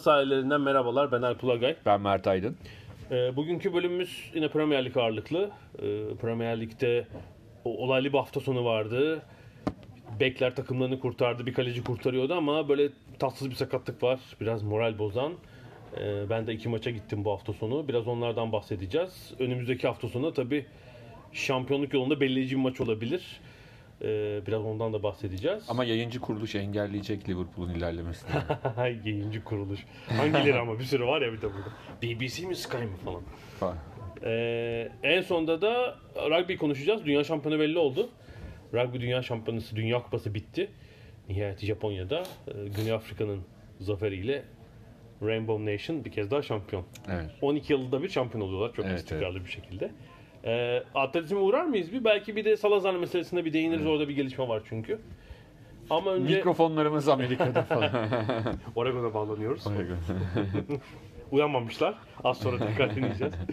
Ada sahillerinden merhabalar. Ben Alp Ulagay. Ben Mert Aydın. Ee, bugünkü bölümümüz yine Premier Lig ağırlıklı. Ee, Premier Lig'de olaylı bir hafta sonu vardı. Bekler takımlarını kurtardı, bir kaleci kurtarıyordu ama böyle tatsız bir sakatlık var. Biraz moral bozan. Ee, ben de iki maça gittim bu hafta sonu. Biraz onlardan bahsedeceğiz. Önümüzdeki hafta sonu tabii şampiyonluk yolunda belirleyici bir maç olabilir. Ee, biraz ondan da bahsedeceğiz. Ama yayıncı kuruluş engelleyecek Liverpool'un ilerlemesini. Yayıncı kuruluş. Hangileri ama bir sürü var ya bir de burada. BBC mi Sky mi falan. Ee, en sonda da rugby konuşacağız. Dünya şampiyonu belli oldu. Rugby Dünya Şampiyonası, Dünya Kupası bitti. Nihayet Japonya'da e, Güney Afrika'nın zaferiyle Rainbow Nation bir kez daha şampiyon. evet. 12 yılda bir şampiyon oluyorlar çok Evet, istikrarlı bir şekilde. Ee, atletizme uğrar mıyız bir? Belki bir de Salazar meselesine bir değiniriz. Orada bir gelişme var çünkü. Ama önce Mikrofonlarımız Amerika'da falan. Oregon'a bağlanıyoruz. Uyanmamışlar. Az sonra tekrar dinleyeceğiz.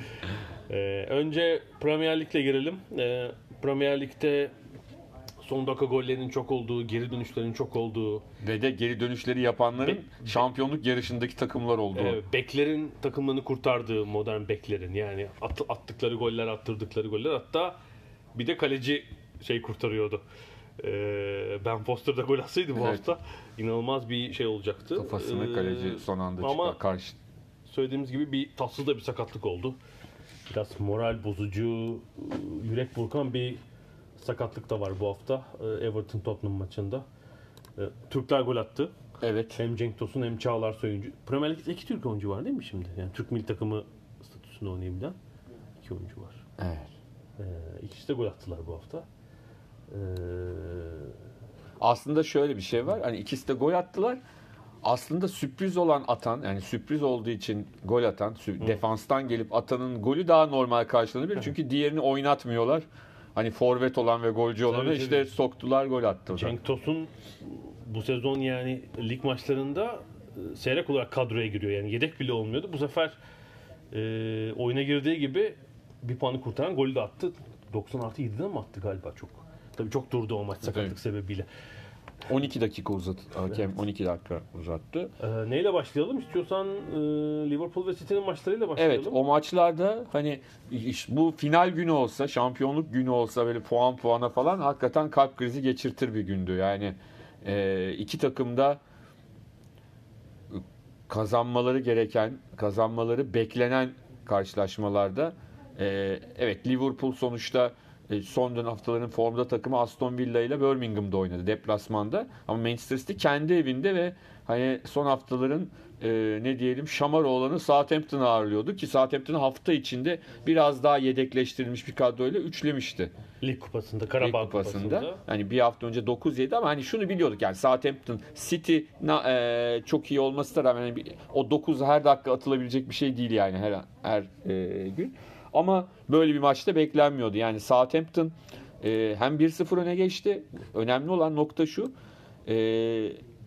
Ee, önce Premier Lig'le girelim. Ee, Premier Lig'de son dakika gollerinin çok olduğu, geri dönüşlerin çok olduğu, Ve de geri dönüşleri yapanların şampiyonluk yarışındaki takımlar oldu. e, beklerin takımlarını kurtardığı modern beklerin yani at- attıkları goller, attırdıkları goller hatta bir de kaleci şey kurtarıyordu. Ee, ben Foster da gol atsaydı bu Evet. hafta inanılmaz bir şey olacaktı. Kafasını Ee, kaleci son anda ama- çıkar. Karşı. söylediğimiz gibi bir tatsız da bir sakatlık oldu. Biraz moral bozucu, yürek burkan bir sakatlık da var bu hafta e, Everton Tottenham maçında. E, Türkler gol attı. Evet. Hem Cenk Tosun hem Çağlar Soyuncu. Premier Lig'de iki Türk oyuncu var değil mi şimdi? Yani Türk milli takımı statüsünde oynayabilen iki oyuncu var. evet. E, ikisi de gol attılar bu hafta. E, Aslında şöyle bir şey var. Hani ikisi de gol attılar. Aslında sürpriz olan atan yani sürpriz olduğu için gol atan defanstan gelip atanın golü daha normal karşılanabilir. Çünkü diğerini oynatmıyorlar. Hani forvet olan ve golcü olanı Tabii, işte tabii. soktular gol attılar. Cenk Tosun bu sezon yani lig maçlarında e, seyrek olarak kadroya giriyor. Yani yedek bile olmuyordu. Bu sefer e, oyuna girdiği gibi bir puanı kurtaran golü de attı. 90 artı 7'den mi attı galiba çok? Tabii çok durdu o maç sakatlık Evet. sebebiyle. 12 dakika uzattı. Hakem 12 dakika uzattı. E, neyle başlayalım? İstiyorsan e, Liverpool ve City'nin maçlarıyla başlayalım. Evet o maçlarda hani bu final günü olsa şampiyonluk günü olsa böyle puan puana falan hakikaten kalp krizi geçirtir bir gündü. Yani e, iki takımda kazanmaları gereken, kazanmaları beklenen karşılaşmalarda e, evet Liverpool sonuçta son dönem haftaların formda takımı Aston Villa ile Birmingham'da oynadı deplasmanda. Ama Manchester City kendi evinde ve hani son haftaların e, ne diyelim şamar olanı Southampton'ı ağırlıyordu ki Southampton'ı hafta içinde biraz daha yedekleştirilmiş bir kadroyla üçlemişti. Lig kupasında, Lig Karabağ kupasında. kupasında. Hani bir hafta önce 9 yedi ama hani şunu biliyorduk yani Southampton City e, çok iyi olması da rağmen hani o 9 her dakika atılabilecek bir şey değil yani her her e, gün. Ama böyle bir maçta beklenmiyordu. Yani Southampton e, hem 1-0 öne geçti. Önemli olan nokta şu. E,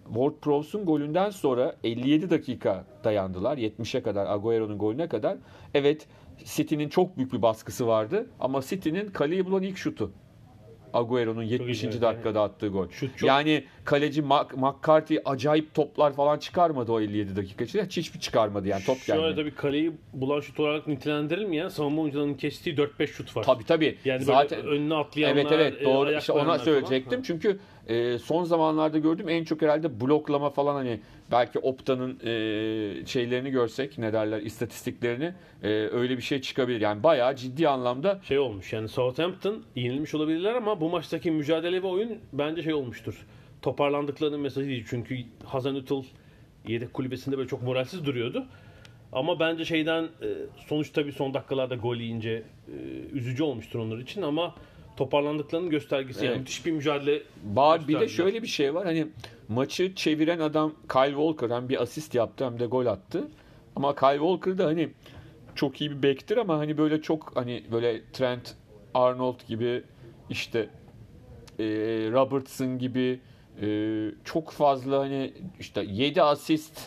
Ward-Prowse'un golünden sonra 57 dakika dayandılar. 70'e kadar Agüero'nun golüne kadar. Evet City'nin çok büyük bir baskısı vardı ama City'nin kaleyi bulan ilk şutu. Agüero'nun 70. evet, dakikada attığı gol. Şut çok- Yani kaleci Mac- McCarthy acayip toplar falan çıkarmadı o 57 dakika içinde. Hiçbir çıkarmadı yani top Şöyle gelmedi. tabii kaleyi bulan şut olarak nitelendirilmeyen savunma oyuncularının kestiği 4-5 şut var. Tabii tabii. Yani Zaten önüne atlayanlar, Evet evet e, doğru. İşte ona söyleyecektim. falan. Çünkü e, son zamanlarda gördüğüm en çok herhalde bloklama falan hani belki Opta'nın e, şeylerini görsek ne derler istatistiklerini e, öyle bir şey çıkabilir. Yani bayağı ciddi anlamda Şey olmuş yani Southampton yenilmiş olabilirler ama bu maçtaki mücadele ve oyun bence şey olmuştur. Toparlandıklarının mesajı değil. Çünkü Hasan Ütül yedek kulübesinde böyle çok moralsiz duruyordu. Ama bence şeyden e, sonuçta bir son dakikalarda gol yiyince e, üzücü olmuştur onlar için ama toparlandıklarının göstergesi. Yani Evet. müthiş bir mücadele Var bir de şöyle bir şey var. Hani maçı çeviren adam Kyle Walker hem bir asist yaptı hem de gol attı. Ama Kyle Walker da hani çok iyi bir bektir ama hani böyle çok hani böyle Trent Arnold gibi işte e, Robertson gibi e, çok fazla hani işte 7 asist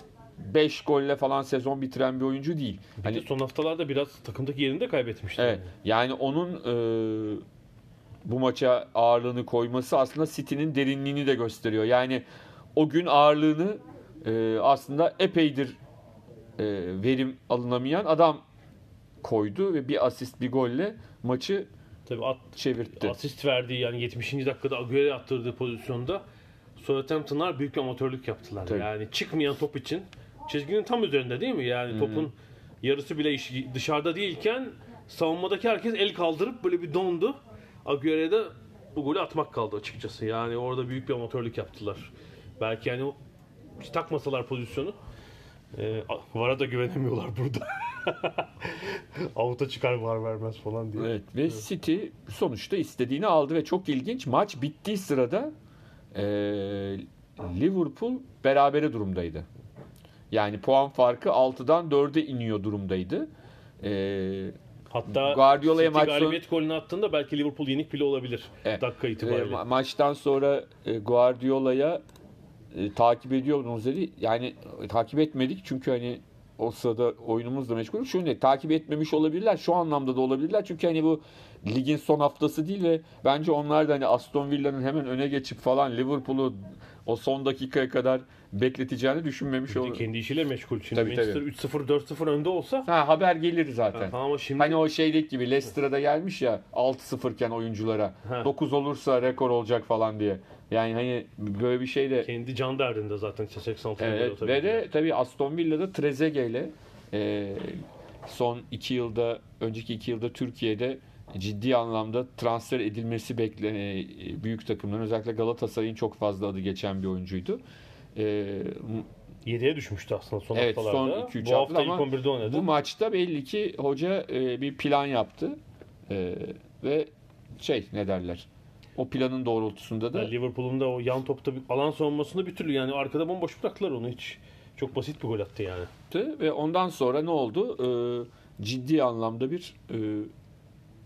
5 golle falan sezon bitiren bir oyuncu değil. Bir Hani de son haftalarda biraz takımdaki yerini de kaybetmişti. Evet. Yani onun e, bu maça ağırlığını koyması aslında City'nin derinliğini de gösteriyor. Yani o gün ağırlığını e, aslında epeydir e, verim alınamayan adam koydu ve bir asist bir golle maçı Tabii at, çevirtti. asist verdiği yani 70. dakikada Agüero attırdığı pozisyonda Southampton'lar büyük amatörlük yaptılar. Tabii. Yani çıkmayan top için çizginin tam üzerinde değil mi? Yani topun yarısı bile dışarıda değilken savunmadaki herkes el kaldırıp böyle bir dondu. Agüero'ya da bu golü atmak kaldı açıkçası. Yani orada büyük bir amatörlük yaptılar. Belki yani takmasalar pozisyonu e, VAR'a da güvenemiyorlar burada. Avuta çıkar var vermez falan diye. Evet ve City sonuçta istediğini aldı ve çok ilginç maç bittiği sırada e, Liverpool berabere durumdaydı. Yani puan farkı 6'dan 4'e iniyor durumdaydı. E, Hatta Guardiola'ya maç sonu- galibiyet golünü attığında belki Liverpool yenik bile olabilir. Evet. Dakika Ve itibariyle. ma- maçtan sonra e, Guardiola'ya e, takip ediyordunuz dedi. Yani e, takip etmedik çünkü hani o sırada oyunumuzla meşgul. Şunu takip etmemiş olabilirler. Şu anlamda da olabilirler. Çünkü hani bu ligin son haftası değil ve bence onlar da hani Aston Villa'nın hemen öne geçip falan Liverpool'u o son dakikaya kadar bekleteceğini düşünmemiş olabilir. kendi işiyle meşgul. Şimdi Tabii, Manchester 3-0 4-0 önde olsa Ha, haber gelir zaten. Ha, ama şimdi Hani o şeydeki gibi Leicester'a gelmiş ya 6-0 iken oyunculara Ha. 9 olursa rekor olacak falan diye. Yani hani böyle bir şey de kendi can derdinde zaten işte 86 milyon evet tabii. ve de tabii Aston Villa'da Trezeguet ile e, son 2 yılda önceki 2 yılda Türkiye'de ciddi anlamda transfer edilmesi beklenen büyük takımların özellikle Galatasaray'ın çok fazla adı geçen bir oyuncuydu. E, 7'ye düşmüştü aslında son Evet, son haftalarda. iki, üç Bu hafta hafta ilk ama 11'de oynadı. Bu maçta belli ki hoca e, bir plan yaptı E, ve şey ne derler o planın doğrultusunda da Yani Liverpool'un da o yan topta bir alan savunmasını bir türlü yani arkada bomboş bıraktılar onu hiç. Çok basit bir gol attı yani. ve ondan sonra ne oldu? E, ciddi anlamda bir e,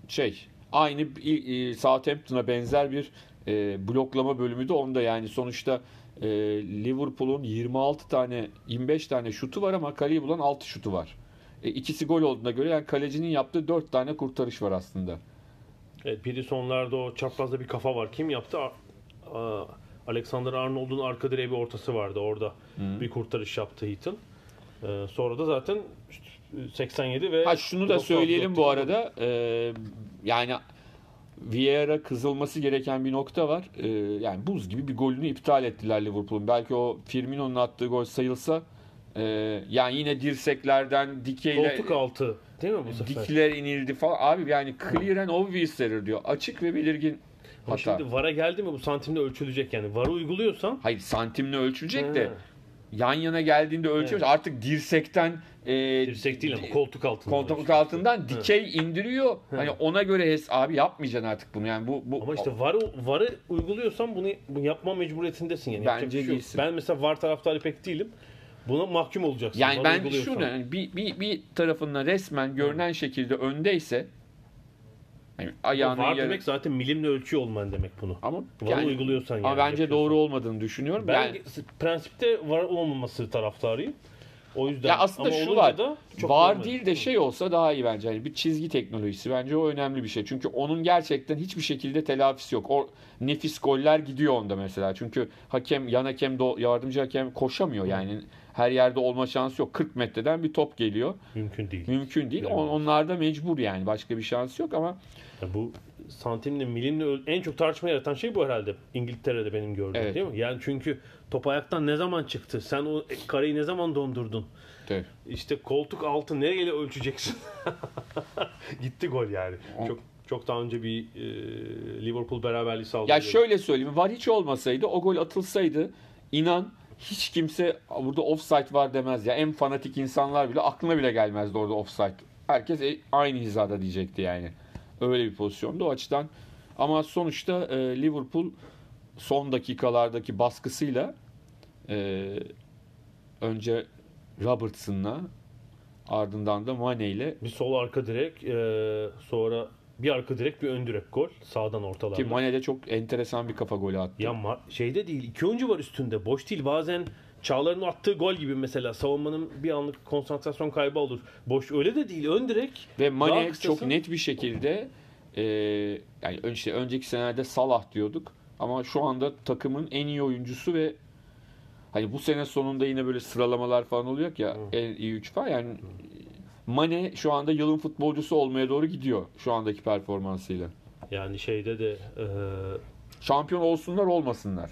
şey aynı e, Southampton'a benzer bir e, bloklama bölümü de onda yani sonuçta e, Liverpool'un 26 tane 25 tane şutu var ama kaleyi bulan 6 şutu var. E, ikisi gol olduğuna göre yani kalecinin yaptığı 4 tane kurtarış var aslında. Evet, biri sonlarda o çaprazda bir kafa var. Kim yaptı? Alexander Arnold'un arka direğe bir ortası vardı. Orada bir kurtarış yaptı Heaton. Ee, sonra da zaten işte 87 ve Ha şunu da 96 söyleyelim bu arada. e, yani Vieira kızılması gereken bir nokta var. E, yani buz gibi bir golünü iptal ettiler Liverpool'un. Belki o Firmino'nun attığı gol sayılsa e, yani yine dirseklerden dikeyle Koltuk altı değil mi bu sefer? dikler inildi falan. Abi yani clear and obvious error diyor. Açık ve belirgin Ama hata. şimdi VAR'a geldi mi bu santimle ölçülecek yani. VAR'ı uyguluyorsan Hayır santimle ölçülecek de Ha, yan yana geldiğinde ölçüyoruz. Artık dirsekten e, dirsek değil ama koltuk altında. koltuk altından dikey indiriyor. Hani ona göre hes abi yapmayacaksın artık bunu. Yani bu bu Ama işte VAR'ı VAR'ı uyguluyorsan bunu, bunu yapma mecburiyetindesin yani. Bence şey değilsin. Ben mesela VAR taraftarı pek değilim. Buna mahkum olacaksın. yani ben şunu yani bir, bir, bir tarafından resmen görünen şekilde öndeyse hani ayağını VAR yarı- demek zaten milimle ölçüyor olman demek bunu. ama VAR'ı yani, uyguluyorsan yani. ama bence yapıyorsan. doğru olmadığını düşünüyorum. Ben yani, prensipte VAR olmaması taraftarıyım. O yüzden ya aslında ama şu var. da çok var normal. değil de şey olsa daha iyi bence. Yani bir çizgi teknolojisi bence o önemli bir şey. Çünkü onun gerçekten hiçbir şekilde telafisi yok. O nefis goller gidiyor onda mesela. Çünkü hakem, yan hakem, yardımcı hakem koşamıyor yani. Her yerde olma şansı yok. 40 metreden bir top geliyor. mümkün değil. Mümkün değil. On, onlar da mecbur yani. Başka bir şans yok ama Ya bu santimle milimle en çok tartışma yaratan şey bu herhalde. İngiltere'de benim gördüğüm Evet. değil mi? Yani çünkü top ayaktan ne zaman çıktı? Sen o kareyi ne zaman dondurdun? Tabii. İşte koltuk altı nereyle ölçeceksin? Gitti gol yani. O- Çok çok daha önce bir e, Liverpool beraberliği sağladı. Ya şöyle söyleyeyim. Var hiç olmasaydı o gol atılsaydı inan hiç kimse burada offside var demez ya. En fanatik insanlar bile aklına bile gelmezdi orada offside. Herkes e- aynı hizada diyecekti yani. Öyle bir pozisyonda o açıdan. Ama sonuçta e, Liverpool son dakikalardaki baskısıyla e, önce Robertson'la ardından da Mane ile Bir sol arka direk, e, sonra bir arka direk, bir ön direk gol. Sağdan ki ortalarda. Mane de çok enteresan bir kafa golü attı. Ya ma- şeyde değil, iki oyuncu var üstünde. Boş değil. Bazen Çağlar'ın attığı gol gibi mesela savunmanın bir anlık konsantrasyon kaybı olur. Boş öyle de değil. Ön direk. Ve Mane kısası. çok net bir şekilde e, yani işte önceki senelerde Salah diyorduk ama şu anda takımın en iyi oyuncusu ve hani bu sene sonunda yine böyle sıralamalar falan oluyor ya en iyi 3 falan yani Mane şu anda yılın futbolcusu olmaya doğru gidiyor şu andaki performansıyla. Yani şeyde de e, Şampiyon olsunlar olmasınlar.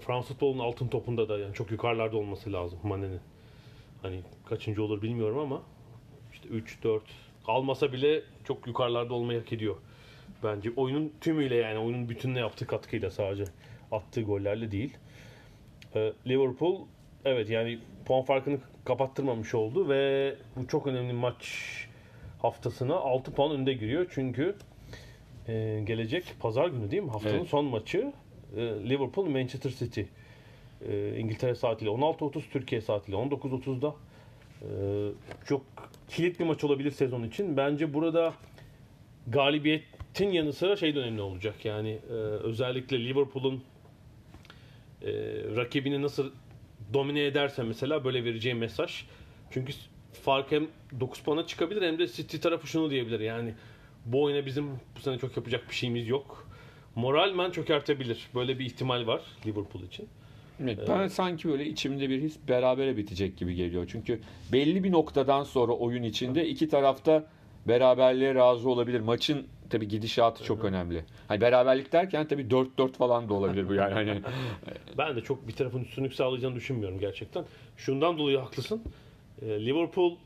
Fransız futbolunun altın topunda da yani çok yukarılarda olması lazım Mane'nin. Hani kaçıncı olur bilmiyorum ama işte 3 4 kalmasa bile çok yukarılarda olmayı hak ediyor. Bence oyunun tümüyle yani oyunun bütününe yaptığı katkıyla sadece attığı gollerle değil. Ee, Liverpool evet yani puan farkını kapattırmamış oldu ve bu çok önemli maç haftasına 6 puan önde giriyor. Çünkü e, gelecek pazar günü değil mi? Haftanın Evet. son maçı e, Liverpool Manchester City. E, İngiltere saatiyle 16.30 Türkiye saatiyle 19.30'da. E, çok kilit bir maç olabilir sezon için. Bence burada galibiyetin yanı sıra şey de önemli olacak. Yani e, özellikle Liverpool'un e, rakibini nasıl domine ederse mesela böyle vereceği mesaj. Çünkü fark hem 9 puana çıkabilir hem de City tarafı şunu diyebilir. Yani bu oyuna bizim bu sene çok yapacak bir şeyimiz yok. Moralmen çökertebilir. Böyle bir ihtimal var Liverpool için. Evet, ben sanki böyle içimde bir his berabere bitecek gibi geliyor. Çünkü belli bir noktadan sonra oyun içinde iki tarafta beraberliğe razı olabilir. Maçın tabi gidişatı çok önemli. Hani beraberlik derken tabi 4-4 falan da olabilir bu yani. Hani Ben de çok bir tarafın üstünlük sağlayacağını düşünmüyorum gerçekten. Şundan dolayı haklısın. Ee, Liverpool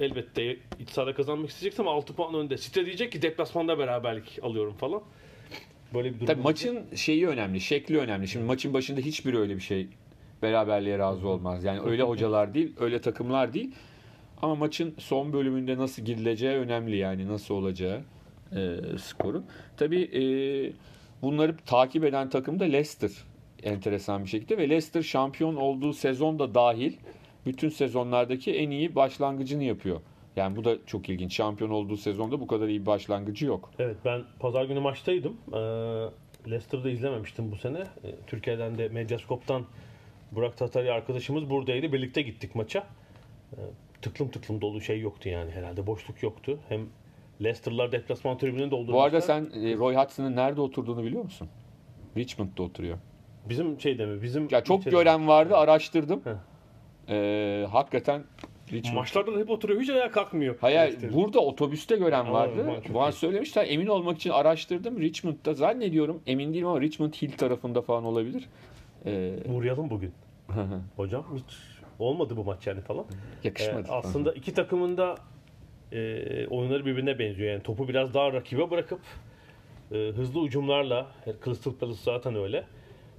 elbette iç sahada kazanmak isteyecekse ama 6 puan önde. City diyecek ki deplasmanda beraberlik alıyorum falan. Böyle bir durum. Tabii maçın şeyi önemli, şekli önemli. Şimdi maçın başında hiçbiri öyle bir şey beraberliğe razı olmaz. Yani öyle hocalar değil, öyle takımlar değil. Ama maçın son bölümünde nasıl girileceği önemli yani nasıl olacağı e, skorun. Tabii e, bunları takip eden takım da Leicester enteresan bir şekilde ve Leicester şampiyon olduğu sezon da dahil bütün sezonlardaki en iyi başlangıcını yapıyor. Yani bu da çok ilginç. Şampiyon olduğu sezonda bu kadar iyi bir başlangıcı yok. Evet ben pazar günü maçtaydım. Ee, Leicester'da izlememiştim bu sene. Ee, Türkiye'den de Medyascope'tan Burak Tatari arkadaşımız buradaydı. Birlikte gittik maça. Ee, tıklım tıklım dolu şey yoktu yani herhalde. Boşluk yoktu. Hem Leicester'lar deplasman tribününü doldurmuşlar. Bu arada sen e, Roy Hudson'ın nerede oturduğunu biliyor musun? Richmond'da oturuyor. Bizim şeyde mi? Bizim Ya çok ilçede- gören vardı, araştırdım. Heh. Ee, hakikaten Richmond. Maçlarda da hep oturuyor. Hiç ayağa kalkmıyor. Hayır, Leicester. burada otobüste gören vardı. iyi. söylemişler. Emin olmak için araştırdım. Richmond'da zannediyorum. Emin değilim ama Richmond Hill tarafında falan olabilir. Ee, Uğrayalım bugün. Hocam hiç olmadı bu maç yani falan. yakışmadı. Ee, aslında iki takımın da e, oyunları birbirine benziyor. Yani topu biraz daha rakibe bırakıp e, hızlı ucumlarla e, Crystal Palace zaten öyle.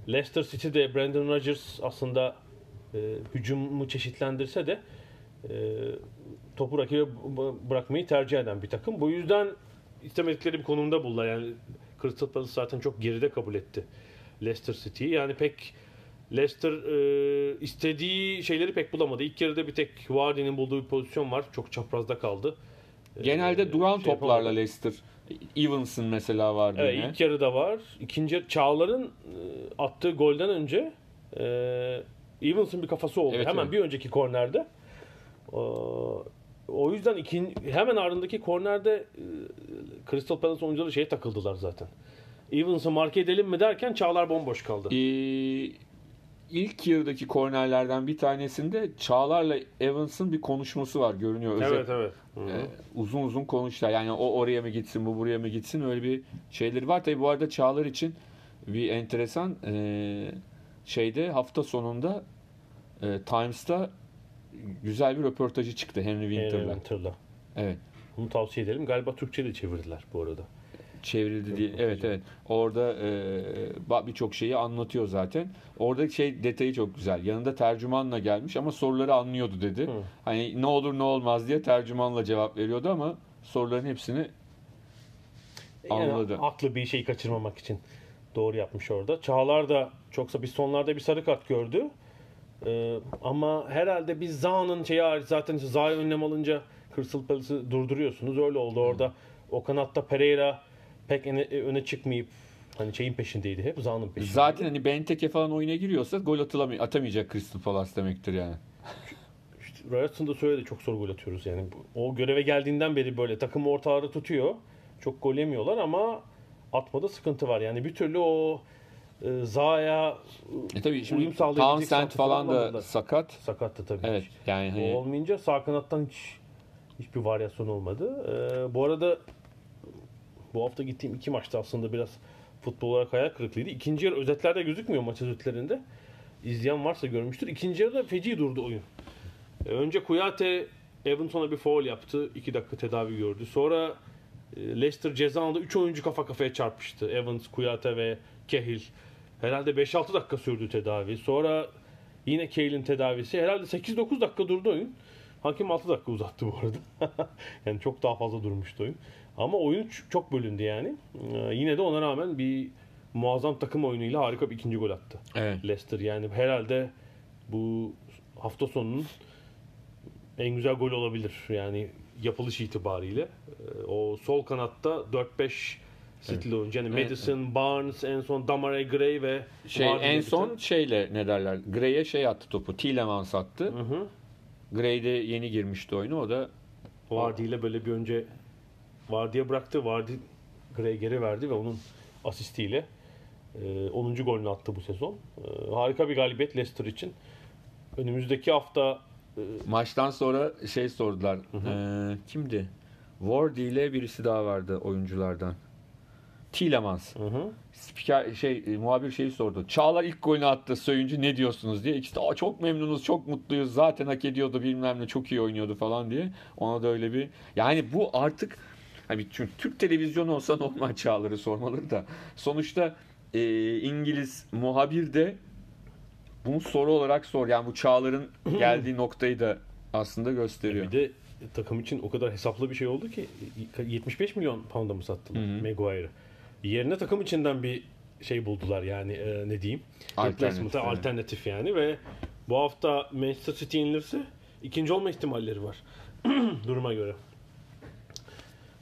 Leicester City'de Brandon Rodgers aslında e, hücumu çeşitlendirse de e, topu rakibe bırakmayı tercih eden bir takım. Bu yüzden istemedikleri bir konumda buldular. Yani Crystal Palace zaten çok geride kabul etti Leicester City'yi. Yani pek Leicester e, istediği şeyleri pek bulamadı. İlk yarıda bir tek Vardy'nin bulduğu bir pozisyon var. Çok çaprazda kaldı. E, Genelde duran şey toplarla yapamadı. Leicester. Evans'ın mesela vardı Evet, yine. ilk yarıda var. İkinci Çağlar'ın e, attığı golden önce e, Evans'ın bir kafası oldu. Evet, hemen evet. bir önceki kornerde. E, o yüzden ikin, hemen ardındaki kornerde e, Crystal Palace oyuncuları şeye takıldılar zaten. Evans'ı marke edelim mi derken Çağlar bomboş kaldı. Ee, ilk yarıdaki kornerlerden bir tanesinde Çağlar'la Evans'ın bir konuşması var görünüyor. Özel, evet evet. Ee, uzun uzun konuştular. Yani o oraya mı gitsin, bu buraya mı gitsin öyle bir şeyleri var. Tabii bu arada Çağlar için bir enteresan e, şeyde hafta sonunda e, Times'ta güzel bir röportajı çıktı Henry Winter'la. Winter'la. Evet. Bunu tavsiye edelim. Galiba Türkçe de çevirdiler bu arada. çevrildi diye. Evet evet. Orada e, birçok şeyi anlatıyor zaten. Orada şey detayı çok güzel. Yanında tercümanla gelmiş ama soruları anlıyordu dedi. Hı. Hani ne olur ne olmaz diye tercümanla cevap veriyordu ama soruların hepsini Yani Anladı. haklı bir şey kaçırmamak için doğru yapmış orada. Çağlar da çoksa bir sonlarda bir sarı kart gördü. Ee, ama herhalde biz Zaha'nın şeyi hariç zaten Zaha'ya önlem alınca Crystal Palace'ı durduruyorsunuz. Öyle oldu orada. O kanatta Pereira pek öne, çıkmayıp hani şeyin peşindeydi hep Zaha'nın peşindeydi. zaten hani Benteke falan oyuna giriyorsa gol atılamay- atamayacak Crystal Palace demektir yani. İşte Robertson da söyledi çok zor gol atıyoruz yani. O göreve geldiğinden beri böyle takım ortaları tutuyor. Çok gol yemiyorlar ama atmada sıkıntı var. Yani bir türlü o e, Zaha'ya E tabii şimdi uyum sağlayabilecek Townsend falan da bulamadılar. sakat. Sakattı tabii. Evet yani O hani olmayınca sağ kanattan hiç hiçbir varyasyon olmadı. Ee, bu arada bu hafta gittiğim iki maçta aslında biraz futbol olarak hayal kırıklığıydı. İkinci yarı özetlerde gözükmüyor maç özetlerinde. İzleyen varsa görmüştür. İkinci yarıda feci durdu oyun. Ee, önce Kuyate Evanson'a bir foul yaptı. 2 dakika tedavi gördü. Sonra e, Leicester ceza aldı. 3 oyuncu kafa kafaya çarpıştı. Evans, Kuyate ve Cahill. Herhalde 5-6 dakika sürdü tedavi. Sonra yine Cahill'in tedavisi. Herhalde 8-9 dakika durdu oyun. Hakem 6 dakika uzattı bu arada. yani çok daha fazla durmuştu oyun. Ama oyun çok bölündü yani. Ee, yine de ona rağmen bir muazzam takım oyunuyla harika bir ikinci gol attı. evet. Leicester yani herhalde bu hafta sonunun en güzel gol olabilir. Yani yapılış itibariyle. Ee, O sol kanatta 4-5 City'li oyuncu. Yani Evet, Madison, Barnes, en son Damare Gray ve Şey Vardy en son biten- şeyle ne derler? Gray'e şey attı topu. Tielemans attı. Hı hı. Gray de yeni girmişti oyunu. O da Vardy ile böyle bir önce Vardy'ye bıraktı. Vardy Gray'e geri verdi ve onun asistiyle e, 10. golünü attı bu sezon. E, harika bir galibiyet Leicester için. Önümüzdeki hafta e, maçtan sonra şey sordular. Ee, kimdi? Wardy ile birisi daha vardı oyunculardan. Tielemans. hı hı. Spiker şey e, muhabir şeyi sordu. Çağlar ilk golünü attı. Söyüncü ne diyorsunuz diye. İkisi de "Aa, çok memnunuz, çok mutluyuz. Zaten hak ediyordu bilmem ne çok iyi oynuyordu falan diye. Ona da öyle bir yani bu artık hani çünkü Türk televizyonu olsa normal Çağlar'ı sormaları da sonuçta e, İngiliz muhabir de bunu soru olarak sor. Yani bu Çağlar'ın geldiği noktayı da aslında gösteriyor. Bir de takım için o kadar hesaplı bir şey oldu ki 75 milyon pound'a mı sattılar. Maguire'ı? Yerine takım içinden bir şey buldular yani e, ne diyeyim? Alternatif, evet. alternatif yani ve bu hafta Manchester City yenilirse ikinci olma ihtimalleri var duruma göre.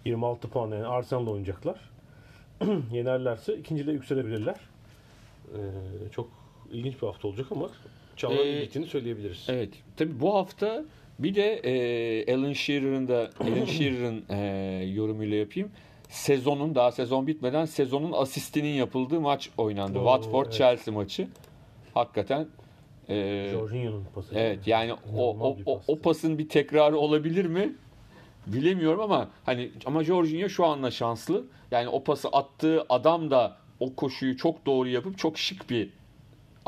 26 puan yani Arsenal'la oynayacaklar. Yenerlerse ikinciliğe yükselebilirler. Ee, çok ilginç bir hafta olacak ama Çağlar'ın Ee, gittiğini söyleyebiliriz. Evet. Tabii bu hafta bir de e, Alan Shearer'ın da Alan Shearer'ın e, yorumuyla yapayım. Sezonun daha sezon bitmeden sezonun asistinin yapıldığı maç oynandı. Oo, Watford evet. Chelsea maçı. Hakikaten e, Jorginho'nun pası. evet yani o, o, o, o pasın bir tekrarı olabilir mi? Bilemiyorum ama hani ama Jorginho şu anda şanslı. Yani o pası attığı adam da o koşuyu çok doğru yapıp çok şık bir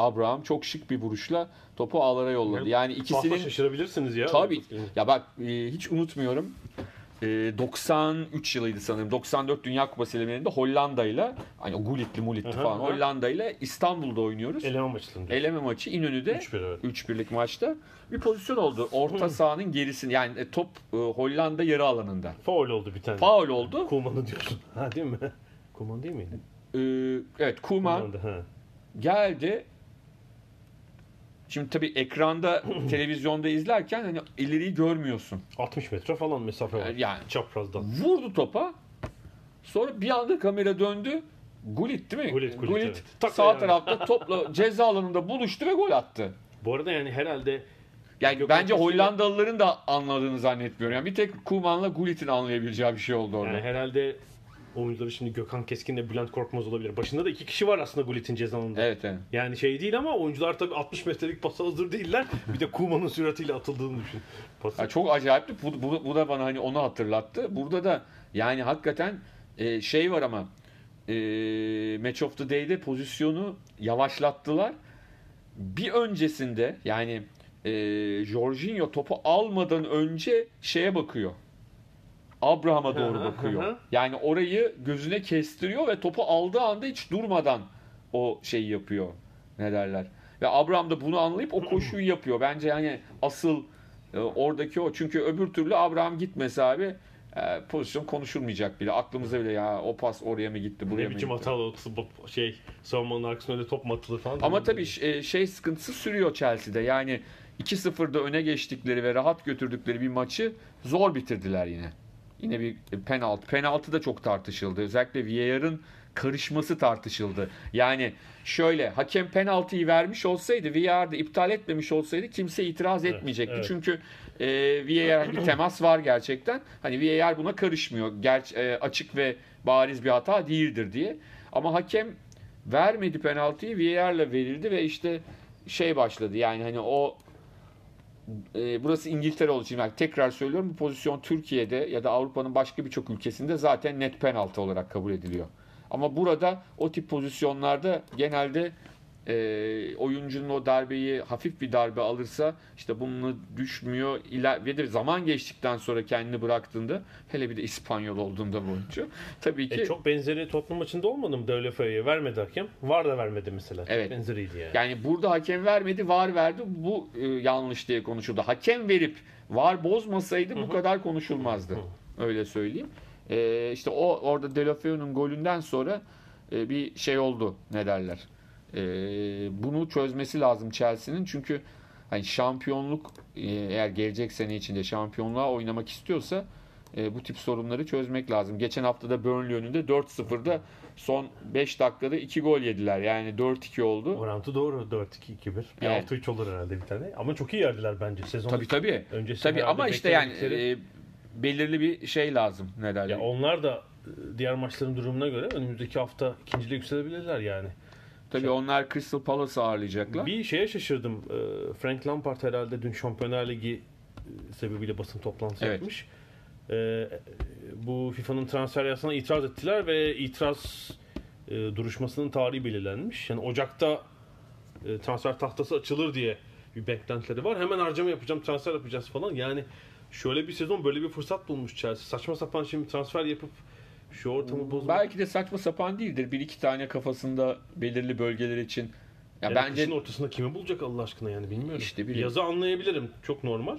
Abraham çok şık bir vuruşla topu ağlara yolladı. Yani ikisinin şaşırabilirsiniz ya. Tabii. Ya bak e, hiç unutmuyorum. E, 93 yılıydı sanırım. 94 Dünya Kupası elemelerinde Hollanda'yla hani o Gullit'li Mulit'li falan aha. Hollanda'yla İstanbul'da oynuyoruz. Eleme maçlarında. Eleme maçı İnönü'de 3-1 evet. 3-1'lik maçta bir pozisyon oldu. Orta sahanın gerisinde yani e, top e, Hollanda yarı alanında. Faul oldu bir tane. Faul oldu. Kuman'ı diyorsun. Ha değil mi? Kuman değil miydi? E, evet Kuman geldi. Şimdi tabii ekranda televizyonda izlerken hani ileriyi görmüyorsun. 60 metre falan mesafe var. Yani Çaprazdan. vurdu topa. Sonra bir anda kamera döndü. Gullit değil mi? Gullit, Gullit, evet. Tak sağ ayağına. tarafta topla ceza alanında buluştu ve gol attı. Bu arada yani herhalde Yani bence Hollandalıların da anladığını zannetmiyorum. Yani bir tek Kuman'la Gullit'in anlayabileceği bir şey oldu orada. yani herhalde oyuncuları şimdi Gökhan Keskin ile Bülent Korkmaz olabilir. Başında da iki kişi var aslında Gullit'in cezanında. Evet evet. Yani şey değil ama oyuncular tabii 60 metrelik pasa hazır değiller. Bir de Kuman'ın süratiyle atıldığını düşün. Pası. Ya çok acayipti. Bu, bu, bu da bana hani onu hatırlattı. Burada da yani hakikaten e, şey var ama e, Match of the Day'de pozisyonu yavaşlattılar. Bir öncesinde yani e, Jorginho topu almadan önce şeye bakıyor. Abraham'a doğru bakıyor. Yani orayı gözüne kestiriyor ve topu aldığı anda hiç durmadan o şeyi yapıyor. Ne derler? Ve Abraham da bunu anlayıp o koşuyu yapıyor. Bence yani asıl e, oradaki o. Çünkü öbür türlü Abraham gitmese abi e, pozisyon konuşulmayacak bile. Aklımıza bile ya o pas oraya mı gitti, buraya Ne mı biçim gitti? hatalı şey savunmanın arkasına öyle top mu atılır falan. Ama tabii e, şey sıkıntısı sürüyor Chelsea'de. Yani 2-0'da öne geçtikleri ve rahat götürdükleri bir maçı zor bitirdiler yine. Yine bir penaltı. Penaltı da çok tartışıldı. Özellikle Villar'ın karışması tartışıldı. Yani şöyle hakem penaltıyı vermiş olsaydı VAR da iptal etmemiş olsaydı kimse itiraz Evet, etmeyecekti. evet. Çünkü e, VAR bir temas var gerçekten. Hani VAR buna karışmıyor. Ger e, açık ve bariz bir hata değildir diye. Ama hakem vermedi penaltıyı VAR'la verildi ve işte şey başladı. Yani hani o e, burası İngiltere olduğu için yani tekrar söylüyorum bu pozisyon Türkiye'de ya da Avrupa'nın başka birçok ülkesinde zaten net penaltı olarak kabul ediliyor. Ama burada o tip pozisyonlarda genelde e, oyuncunun o darbeyi hafif bir darbe alırsa işte bunu düşmüyor iler ve de zaman geçtikten sonra kendini bıraktığında hele bir de İspanyol olduğunda bu oyuncu tabii ki E, çok benzeri Tottenham maçında olmadı mı Deulofeu'ya? Vermedi hakem. Var da vermedi mesela. Çok Evet. benzeriydi yani. Yani burada hakem vermedi, var verdi. Bu e, yanlış diye konuşuldu. Hakem verip var bozmasaydı bu kadar konuşulmazdı. Öyle söyleyeyim. E, işte o orada Delofeu'nun golünden sonra e, bir şey oldu. Ne derler? E, bunu çözmesi lazım Chelsea'nin. Çünkü hani şampiyonluk e, eğer gelecek sene içinde şampiyonluğa oynamak istiyorsa e, bu tip sorunları çözmek lazım. Geçen hafta da Burnley önünde 4-0'da son 5 dakikada 2 gol yediler. Yani 4-2 oldu. Orantı doğru 4-2-2-1. Bir Evet. 6-3 olur herhalde bir tane. Ama çok iyi yerdiler bence sezon. Tabii tabii. Öncesi Tabii ama işte yani e, belirli bir şey lazım ne derler. Ya onlar da e, diğer maçların durumuna göre önümüzdeki hafta ikinciliğe yükselebilirler yani. Tabii onlar Crystal Palace'ı ağırlayacaklar. Bir şeye şaşırdım. Ee, Frank Lampard herhalde dün Şampiyonlar Ligi e, sebebiyle basın toplantısı Evet. yapmış. Ee, bu FIFA'nın transfer yasasına itiraz ettiler ve itiraz e, duruşmasının tarihi belirlenmiş. Yani Ocak'ta e, transfer tahtası açılır diye bir beklentileri var. Hemen harcama yapacağım, transfer yapacağız falan. Yani şöyle bir sezon böyle bir fırsat bulmuş Chelsea. Saçma sapan şimdi transfer yapıp şu ortamı bozmak. Belki de saçma sapan değildir. Bir iki tane kafasında belirli bölgeler için. Ya Yani bence kışın ortasında kimi bulacak Allah aşkına yani bilmiyorum. İşte biri- Yazı anlayabilirim. Çok normal.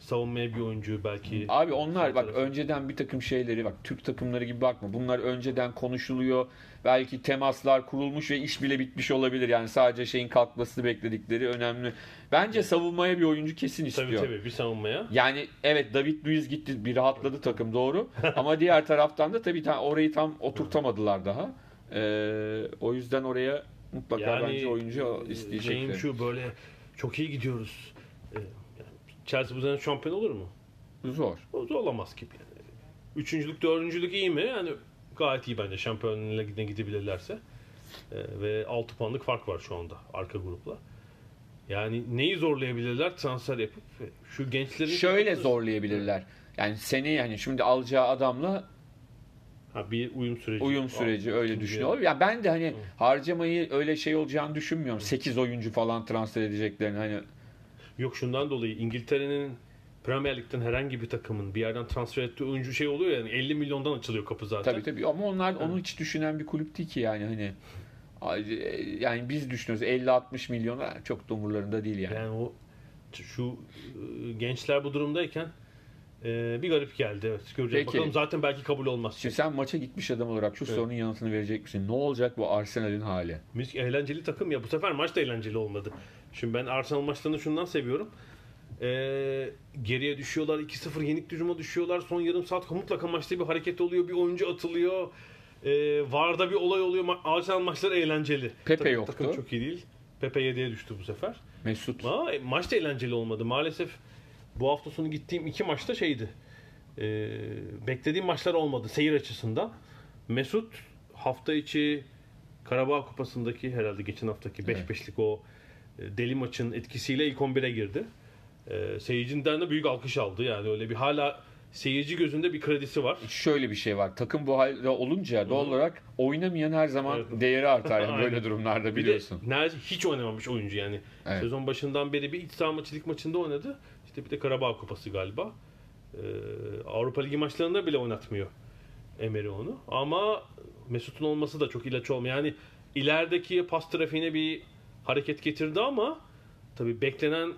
Savunmaya bir oyuncu belki. Abi onlar bak tarafı. önceden bir takım şeyleri bak Türk takımları gibi bakma. Bunlar önceden konuşuluyor. Belki temaslar kurulmuş ve iş bile bitmiş olabilir. Yani sadece şeyin kalkmasını bekledikleri önemli. Bence savunmaya bir oyuncu kesin istiyor. Tabii tabii bir savunmaya. Yani evet David Luiz gitti bir rahatladı takım doğru. Ama diğer taraftan da tabii ta- orayı tam oturtamadılar daha. Ee, o yüzden oraya mutlaka bence oyuncu isteyecekler. Şeyim şu böyle çok iyi gidiyoruz. Chelsea bu sene şampiyon olur mu? Zor. O da olamaz gibi. Yani. Üçüncülük, dördüncülük iyi mi? Yani gayet iyi bence şampiyonluğa gide gidebilirlerse. E, ve 6 puanlık fark var şu anda arka grupla. Yani neyi zorlayabilirler transfer yapıp e, şu gençlerin Şöyle zorlayabilirler. Yani seni yani şimdi alacağı adamla Ha, bir uyum süreci. uyum süreci öyle İkinci düşünüyor. Ya ben de hani harcamayı öyle şey olacağını düşünmüyorum. 8 oyuncu falan transfer edeceklerini hani Yok şundan dolayı İngiltere'nin Premier Lig'den herhangi bir takımın bir yerden transfer ettiği oyuncu şey oluyor yani 50 milyondan açılıyor kapı zaten. tabii tabii ama onlar onu hiç düşünen bir kulüp değil ki yani hani yani biz düşünüyoruz 50-60 milyon ha, çok da umurlarında değil yani. Yani o şu e, gençler bu durumdayken e, bir garip geldi. Evet, göreceğiz. Peki. Bakalım zaten belki kabul olmaz. Şimdi sen maça gitmiş adam olarak şu Evet. sorunun yanıtını verecek misin? Ne olacak bu Arsenal'in hali? Müzik eğlenceli takım ya. Bu sefer maç da eğlenceli olmadı. Şimdi ben Arsenal maçlarını şundan seviyorum. Ee, geriye düşüyorlar. 2-0 yenik duruma düşüyorlar. Son yarım saat mutlaka maçta bir hareket oluyor. Bir oyuncu atılıyor. Ee, Varda bir olay oluyor. Ma- Arsenal maçları eğlenceli. Pepe Takım- yoktu. Takım çok iyi değil. Pepe 7'ye düştü bu sefer. Mesut Ama maç da eğlenceli olmadı. Maalesef bu hafta sonu gittiğim iki maçta şeydi. Ee, beklediğim maçlar olmadı seyir açısından. Mesut hafta içi Karabağ Kupası'ndaki herhalde geçen haftaki 5-5'lik o e, deli maçın etkisiyle ilk 11'e girdi. Ee, seyircinden de büyük alkış aldı. Yani öyle bir hala seyirci gözünde bir kredisi var. şöyle bir şey var. Takım bu halde olunca doğal olarak oynamayan her zaman Evet. değeri artar. Yani böyle durumlarda Bir de biliyorsun. hiç oynamamış oyuncu yani. Evet. Sezon başından beri bir iç saha maçı lig maçında oynadı. İşte bir de Karabağ Kupası galiba. E, Avrupa Ligi maçlarında bile oynatmıyor Emery onu. Ama Mesut'un olması da çok ilaç olmuyor. Yani ilerideki pas trafiğine bir hareket getirdi ama tabii beklenen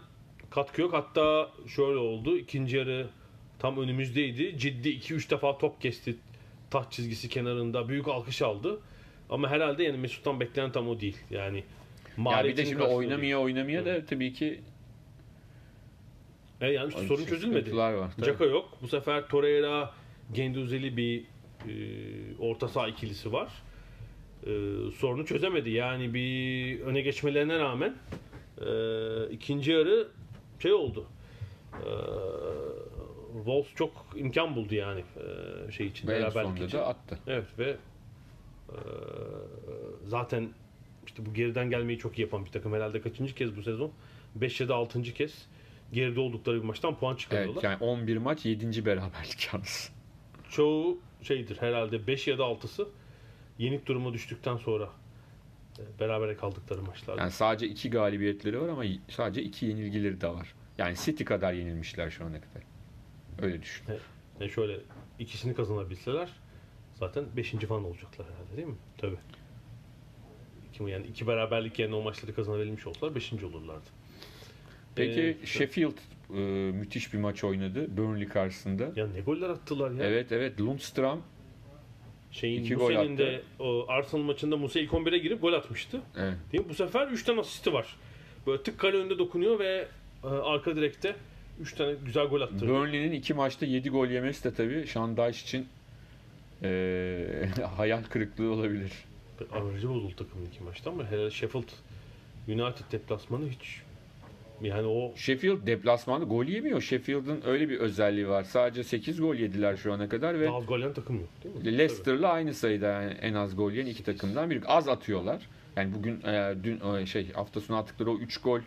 katkı yok. Hatta şöyle oldu. İkinci yarı tam önümüzdeydi. Ciddi 2-3 defa top kesti taç çizgisi kenarında. Büyük alkış aldı. Ama herhalde yani Mesut'tan beklenen tam o değil. Yani Ya bir de şimdi karşılığı oynamaya oynamaya da tabii ki değil. E yani Ay, sorun çözülmedi. sıkıntılar var. Caka yok. Bu sefer Torreira, Genduzeli bir e, orta saha ikilisi var. E, sorunu çözemedi. Yani bir öne geçmelerine rağmen e, ikinci yarı şey oldu. E, Wolves çok imkan buldu yani e, şey için. ve en sonunda için. da attı. Evet ve e, zaten işte bu geriden gelmeyi çok iyi yapan bir takım. Herhalde kaçıncı kez bu sezon? 5 ya da 6. kez geride oldukları bir maçtan puan çıkarıyorlar. Evet yani 11 maç 7. beraberlik yalnız. Çoğu şeydir herhalde 5 ya da 6'sı yenik duruma düştükten sonra e, berabere kaldıkları maçlar. Yani sadece 2 galibiyetleri var ama sadece 2 yenilgileri de var. Yani City kadar yenilmişler şu ana kadar. Öyle düşün. Yani şöyle ikisini kazanabilseler zaten 5. falan olacaklar herhalde değil mi? Tabii. Yani iki beraberlik yerine o maçları kazanabilmiş olsalar 5. olurlardı. Peki Ee, Sheffield e, müthiş bir maç oynadı Burnley karşısında. Ya ne goller attılar ya. Evet evet Lundstram Şeyin İki attı. de o Arsenal maçında Musa ilk 11'e girip gol atmıştı. evet. Değil mi? Bu sefer 3 tane asisti var. Böyle tık kale önünde dokunuyor ve e, arka direkte 3 tane güzel gol attırdı. Burnley'nin iki maçta 7 gol yemesi de tabii Dyche için e, hayal kırıklığı olabilir. Averajı bozuldu takımın iki maçta ama hele Sheffield United deplasmanı hiç yani o Sheffield deplasmanda gol yemiyor. Sheffield'ın öyle bir özelliği var. Sadece 8 gol yediler şu ana kadar ve daha az gol yiyen takım yok değil mi? Leicester'la aynı sayıda yani en az gol yiyen iki takımdan biri. Az atıyorlar. Yani bugün e, dün e, şey hafta sonu attıkları o 3 gol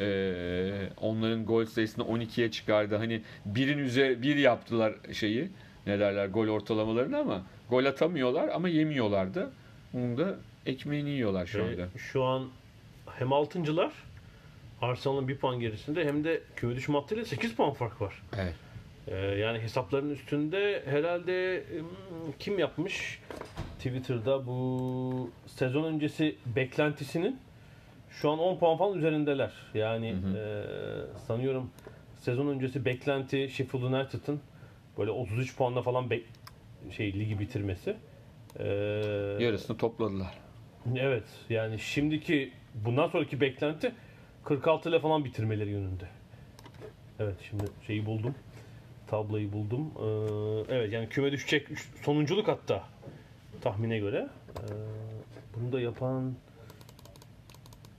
e, onların gol sayısını 12'ye çıkardı. Hani birin üzeri bir yaptılar şeyi ne derler gol ortalamalarını ama gol atamıyorlar ama yemiyorlar da. Bunun da ekmeğini yiyorlar şu anda. şu an hem altıncılar Arsenal'ın bir puan gerisinde hem de küme düşme hattıyla 8 puan fark var. Evet. Ee, yani hesapların üstünde herhalde kim yapmış Twitter'da bu sezon öncesi beklentisinin şu an 10 puan falan üzerindeler. Yani e, sanıyorum sezon öncesi beklenti Sheffield United'ın böyle 33 puanla falan bek- şey ligi bitirmesi. Ee, Yarısını topladılar. Evet yani şimdiki bundan sonraki beklenti 46 ile falan bitirmeleri yönünde. Evet şimdi şeyi buldum. Tabloyu buldum. Ee, evet yani küme düşecek sonunculuk hatta tahmine göre. Ee, bunu da yapan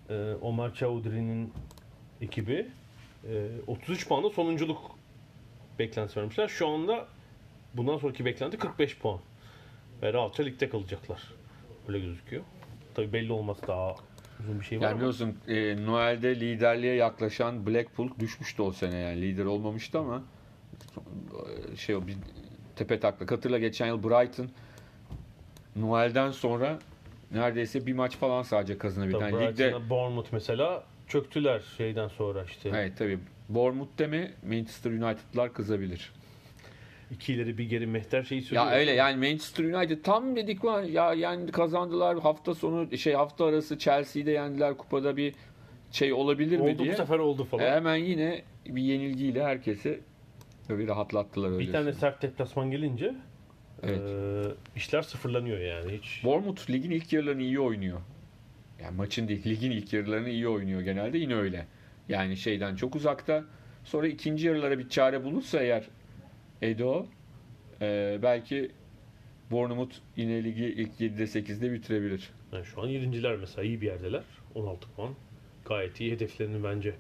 e, Omar Chaudhry'nin ekibi e, 33 puanla sonunculuk beklentisi vermişler. Şu anda bundan sonraki beklenti 45 puan. Ve rahatça ligde kalacaklar. Öyle gözüküyor. Tabii belli olması daha uzun bir şey var Yani ama biliyorsun e, Noel'de liderliğe yaklaşan Blackpool düşmüştü o sene yani lider olmamıştı ama e, şey o bir tepe taklak. Hatırla geçen yıl Brighton Noel'den sonra neredeyse bir maç falan sadece kazanabildi. Yani ligde Bournemouth mesela çöktüler şeyden sonra işte. Evet tabii. Bournemouth deme Manchester United'lar kızabilir. İki ileri bir geri mehter şeyi söylüyor. Ya öyle yani Manchester United tam dedik var ya yani kazandılar hafta sonu şey hafta arası Chelsea'yi de yendiler kupada bir şey olabilir mi oldu diye. bu sefer oldu falan. E, hemen yine bir yenilgiyle herkesi böyle rahatlattılar öyle. bir tane sert deplasman gelince Evet. e, işler sıfırlanıyor yani hiç. Bournemouth ligin ilk yarılarını iyi oynuyor. Yani maçın değil, ligin ilk yarılarını iyi oynuyor genelde yine öyle. Yani şeyden çok uzakta. Sonra ikinci yarılara bir çare bulursa eğer Edo e, belki Bournemouth yine ligi ilk 7'de 8'de bitirebilir. Yani şu an yedinciler mesela iyi bir yerdeler. 16 puan. Gayet iyi hedeflerini bence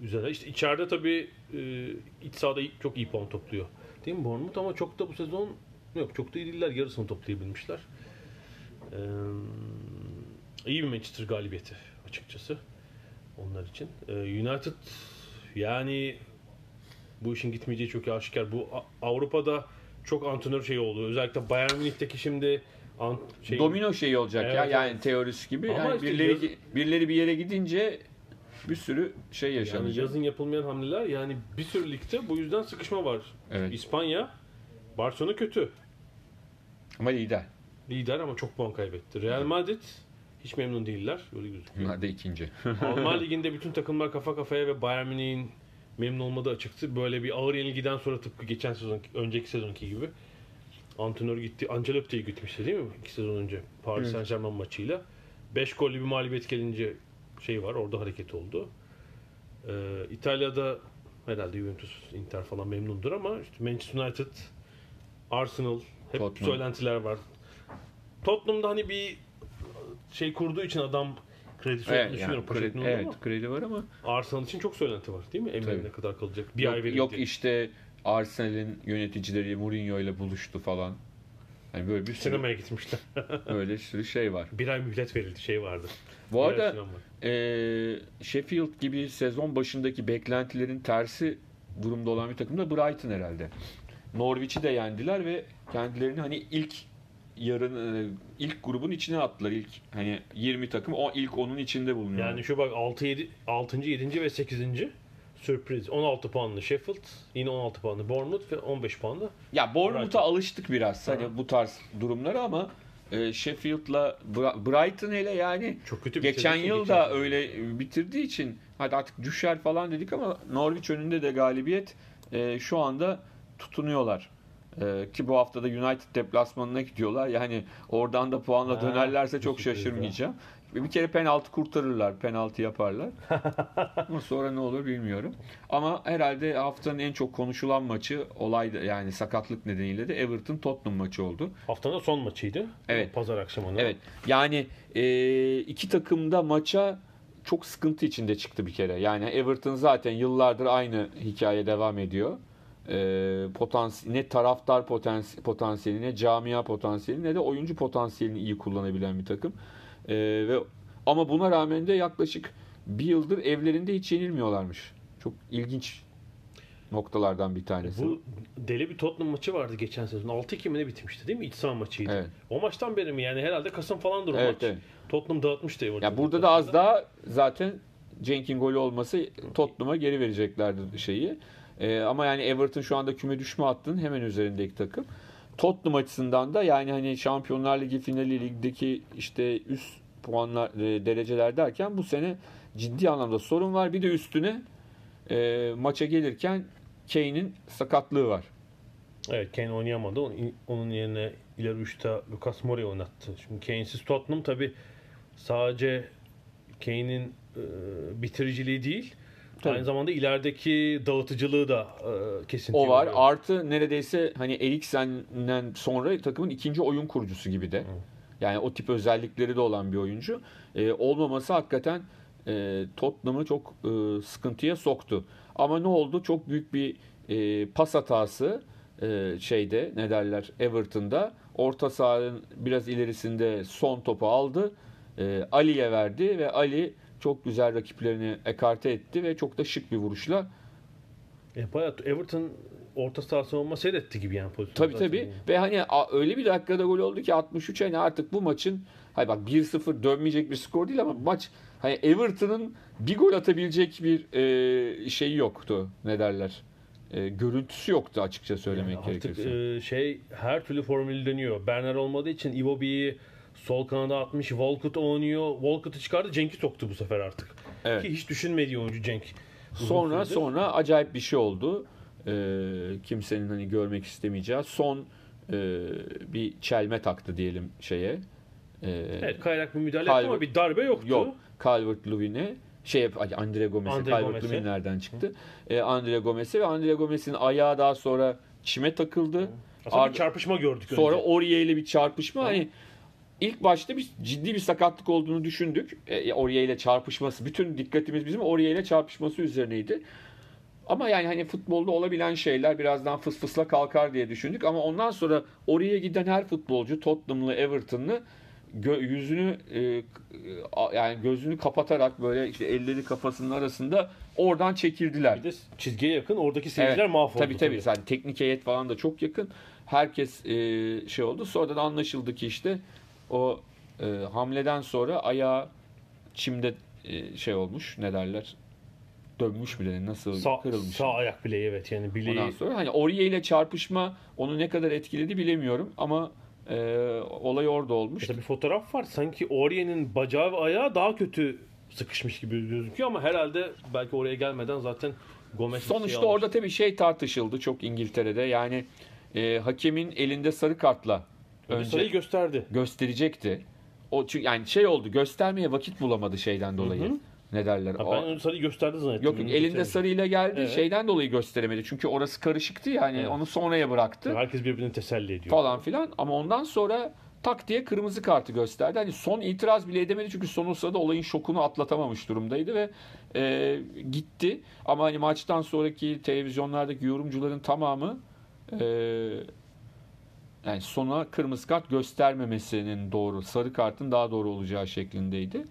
üzerine. İşte içeride tabii e, iç sahada çok iyi puan topluyor. Değil mi Bournemouth ama çok da bu sezon yok çok da iyi değiller. Yarısını toplayabilmişler. Ee, iyi bir Manchester galibiyeti açıkçası onlar için. Ee, United yani bu işin gitmeyeceği çok aşikar. Bu Avrupa'da çok antrenör şey oldu. Özellikle Bayern Münih'teki şimdi an, şey, Domino şeyi olacak ya Evet, yani evet. teorisi gibi. Ama yani işte birileri, yaz- birileri bir yere gidince bir sürü şey Yani yaşanacak. yazın yapılmayan hamleler yani bir sürü ligde bu yüzden sıkışma var. Evet. İspanya, Barcelona kötü. Ama lider. Lider ama çok puan kaybetti. Real Madrid hiç memnun değiller. Öyle gözüküyor. Bunlar da ikinci. Alman liginde bütün takımlar kafa kafaya ve Bayern Münih'in memnun olmadığı açıktı. Böyle bir ağır yenilgiden sonra tıpkı geçen sezon, önceki sezonki gibi. Antrenör gitti. Ancelotti'yi gitmişti değil mi? İki sezon önce. Paris Saint Germain maçıyla. 5 gollü bir mağlubiyet gelince şey var. Orada hareket oldu. Ee, İtalya'da herhalde Juventus, Inter falan memnundur ama işte Manchester United, Arsenal hep Tottenham. söylentiler var. Tottenham'da hani bir şey kurduğu için adam kredisi olduğunu Evet, yani düşünüyorum. kredi, evet ama kredi var ama Arsenal için çok söylenti var değil mi? Emre ne kadar kalacak? Bir yok, ay verildi. yok işte Arsenal'in yöneticileri Mourinho ile buluştu falan. Hani böyle bir sürü Sinemaya gitmişler. öyle bir sürü şey var. bir ay mühlet verildi şey vardı. Bu Bir arada. Ee, Sheffield gibi sezon başındaki beklentilerin tersi durumda olan bir takım da Brighton herhalde. Norwich'i de yendiler ve kendilerini hani ilk yarın e, ilk grubun içine attılar. İlk hani 20 takım o ilk onun içinde bulunuyor. Yani şu bak 6 7 6. 7. ve 8. sürpriz 16 puanlı Sheffield, yine 16 puanlı Bournemouth ve 15 puanlı. ya Bournemouth'a alıştık biraz hani bu tarz durumlara ama e, Sheffield'la Brighton hele yani Çok kötü Geçen yıl da öyle bitirdiği için hadi artık düşer falan dedik ama Norwich önünde de galibiyet e, şu anda tutunuyorlar. E, ki bu hafta da United deplasmanına gidiyorlar. Yani oradan da puanla Ha, dönerlerse çok şaşırmayacağım. Bir kere penaltı kurtarırlar, penaltı yaparlar. ama sonra ne olur bilmiyorum. Ama herhalde haftanın en çok konuşulan maçı olay da- yani sakatlık nedeniyle de Everton Tottenham maçı oldu. Haftanın son maçıydı. Evet. Pazar akşamında. Evet. Yani e, iki takım da maça çok sıkıntı içinde çıktı bir kere. Yani Everton zaten yıllardır aynı hikaye devam ediyor. E, potans ne taraftar potans- potansiyeli ne camia potansiyeli ne de oyuncu potansiyelini iyi kullanabilen bir takım. E, ve ama buna rağmen de yaklaşık bir yıldır evlerinde hiç yenilmiyorlarmış. Çok ilginç noktalardan bir tanesi. Bu deli bir Tottenham maçı vardı geçen sezon. 6-2 mi ne bitmişti değil mi? İç saha maçıydı. Evet. O maçtan beri mi yani herhalde Kasım falandır o Evet, maç. evet. Tottenham dağıtmıştı. Ya burada da az daha zaten Cenk'in golü olması Tottenham'a geri vereceklerdi şeyi. Ee, ama yani Everton şu anda küme düşme hattının hemen üzerindeki takım. Tottenham açısından da yani hani Şampiyonlar Ligi finali ligdeki işte üst puanlar e, dereceler derken bu sene ciddi anlamda sorun var. Bir de üstüne e, maça gelirken Kane'in sakatlığı var. Evet Kane oynayamadı. Onun yerine ileri uçta Lucas Moura oynattı. Şimdi Kane'siz Tottenham tabi sadece Kane'in e, bitiriciliği değil Tabii. aynı zamanda ilerideki dağıtıcılığı da e, kesinti O var. oluyor. Artı neredeyse hani Eriksen'den sonra takımın ikinci oyun kurucusu gibi de. Yani o tip özellikleri de olan bir oyuncu. Ee, olmaması hakikaten e, Tottenham'ı çok e, sıkıntıya soktu. Ama ne oldu? Çok büyük bir e, pas hatası e, şeyde ne derler Everton'da. Orta sahanın biraz ilerisinde son topu aldı. E, Ali'ye verdi ve Ali çok güzel rakiplerini ekarte etti ve çok da şık bir vuruşla E, bayağı Everton orta saha savunma seyretti gibi yani pozisyon. Tabii tabii. Ve hani öyle bir dakikada gol oldu ki 63 hani artık bu maçın hay bak 1-0 dönmeyecek bir skor değil ama maç hani Everton'ın bir gol atabilecek bir e, şeyi yoktu. Ne derler? E, görüntüsü yoktu açıkça söylemek Artık gerekirse. e, şey her türlü formülü deniyor. Berner olmadığı için Iwobi'yi sol kanada atmış. Walcott oynuyor. Walcott'ı çıkardı. Cenk'i soktu bu sefer artık. Evet. Ki hiç düşünmediği oyuncu Cenk. Uzun Sonra süredir. sonra acayip bir şey oldu. E, kimsenin hani görmek istemeyeceği son e, bir çelme taktı diyelim şeye. E, Evet kayarak bir müdahale Calvert- ama bir darbe yoktu. Yok. Calvert Lewin'e şey Andre Gomez'e Andre Calvert. Lewin nereden çıktı? E, Andre Gomez'e ve Andre Gomez'in ayağı daha sonra çime takıldı. Aslında Ar- bir çarpışma gördük Sonra önce. Aurier ile bir çarpışma. Hani ilk başta bir ciddi bir sakatlık olduğunu düşündük. E, Aurier ile çarpışması. Bütün dikkatimiz bizim Aurier ile çarpışması üzerineydi. Ama yani hani futbolda olabilen şeyler birazdan fıs fısla kalkar diye düşündük. Ama ondan sonra oraya giden her futbolcu Tottenham'lı, Everton'lı gö- yüzünü e, yani gözünü kapatarak böyle işte elleri kafasının arasında oradan çekildiler. Bir de çizgiye yakın oradaki seyirciler Evet, mahvoldu. Tabii tabii. Yani teknik heyet falan da çok yakın. Herkes e, şey oldu. Sonra da anlaşıldı ki işte o e, hamleden sonra ayağı çimde e, şey olmuş ne derler dönmüş bile nasıl Sağ, kırılmış. sağ ayak bileği evet yani bileği. Ondan sonra hani Aurier ile çarpışma onu ne kadar etkiledi bilemiyorum ama e, olay orada olmuş. İşte bir fotoğraf var. Sanki Aurier'in bacağı ve ayağı daha kötü sıkışmış gibi gözüküyor ama herhalde belki oraya gelmeden zaten Gomez şey Sonuçta almış. orada tabii şey tartışıldı çok İngiltere'de. Yani e, hakemin elinde sarı kartla Önce sayıyı gösterdi. gösterecekti. O çünkü yani şey oldu göstermeye vakit bulamadı şeyden dolayı. Hı hı. Ne derler? Ha, O- ben önce sarıyı gösterdi zannettim. Yok yok elinde sarıyla geldi. Evet. Şeyden dolayı gösteremedi. Çünkü orası karışıktı yani Evet. onu sonraya bıraktı Herkes birbirini teselli ediyor. falan filan ama ondan sonra tak diye kırmızı kartı gösterdi. Hani son itiraz bile edemedi çünkü son o sırada olayın şokunu atlatamamış durumdaydı ve e, gitti. Ama hani maçtan sonraki televizyonlardaki yorumcuların tamamı e, yani sona kırmızı kart göstermemesinin doğru, sarı kartın daha doğru olacağı şeklindeydi.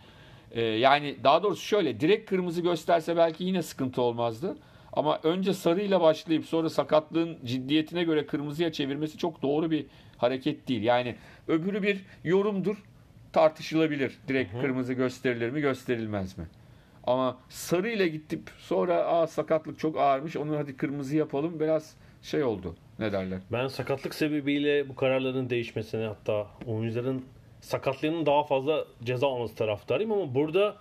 E, yani daha doğrusu şöyle direkt kırmızı gösterse belki yine sıkıntı olmazdı. Ama önce sarıyla başlayıp sonra sakatlığın ciddiyetine göre kırmızıya çevirmesi çok doğru bir hareket değil. Yani öbürü bir yorumdur tartışılabilir. Direkt kırmızı gösterilir mi gösterilmez mi? Ama sarıyla gidip sonra Aa, sakatlık çok ağırmış onu hadi kırmızı yapalım biraz şey oldu. Ne derler? Ben sakatlık sebebiyle bu kararların değişmesine hatta oyuncuların sakatlığının daha fazla ceza alması taraftarıyım ama burada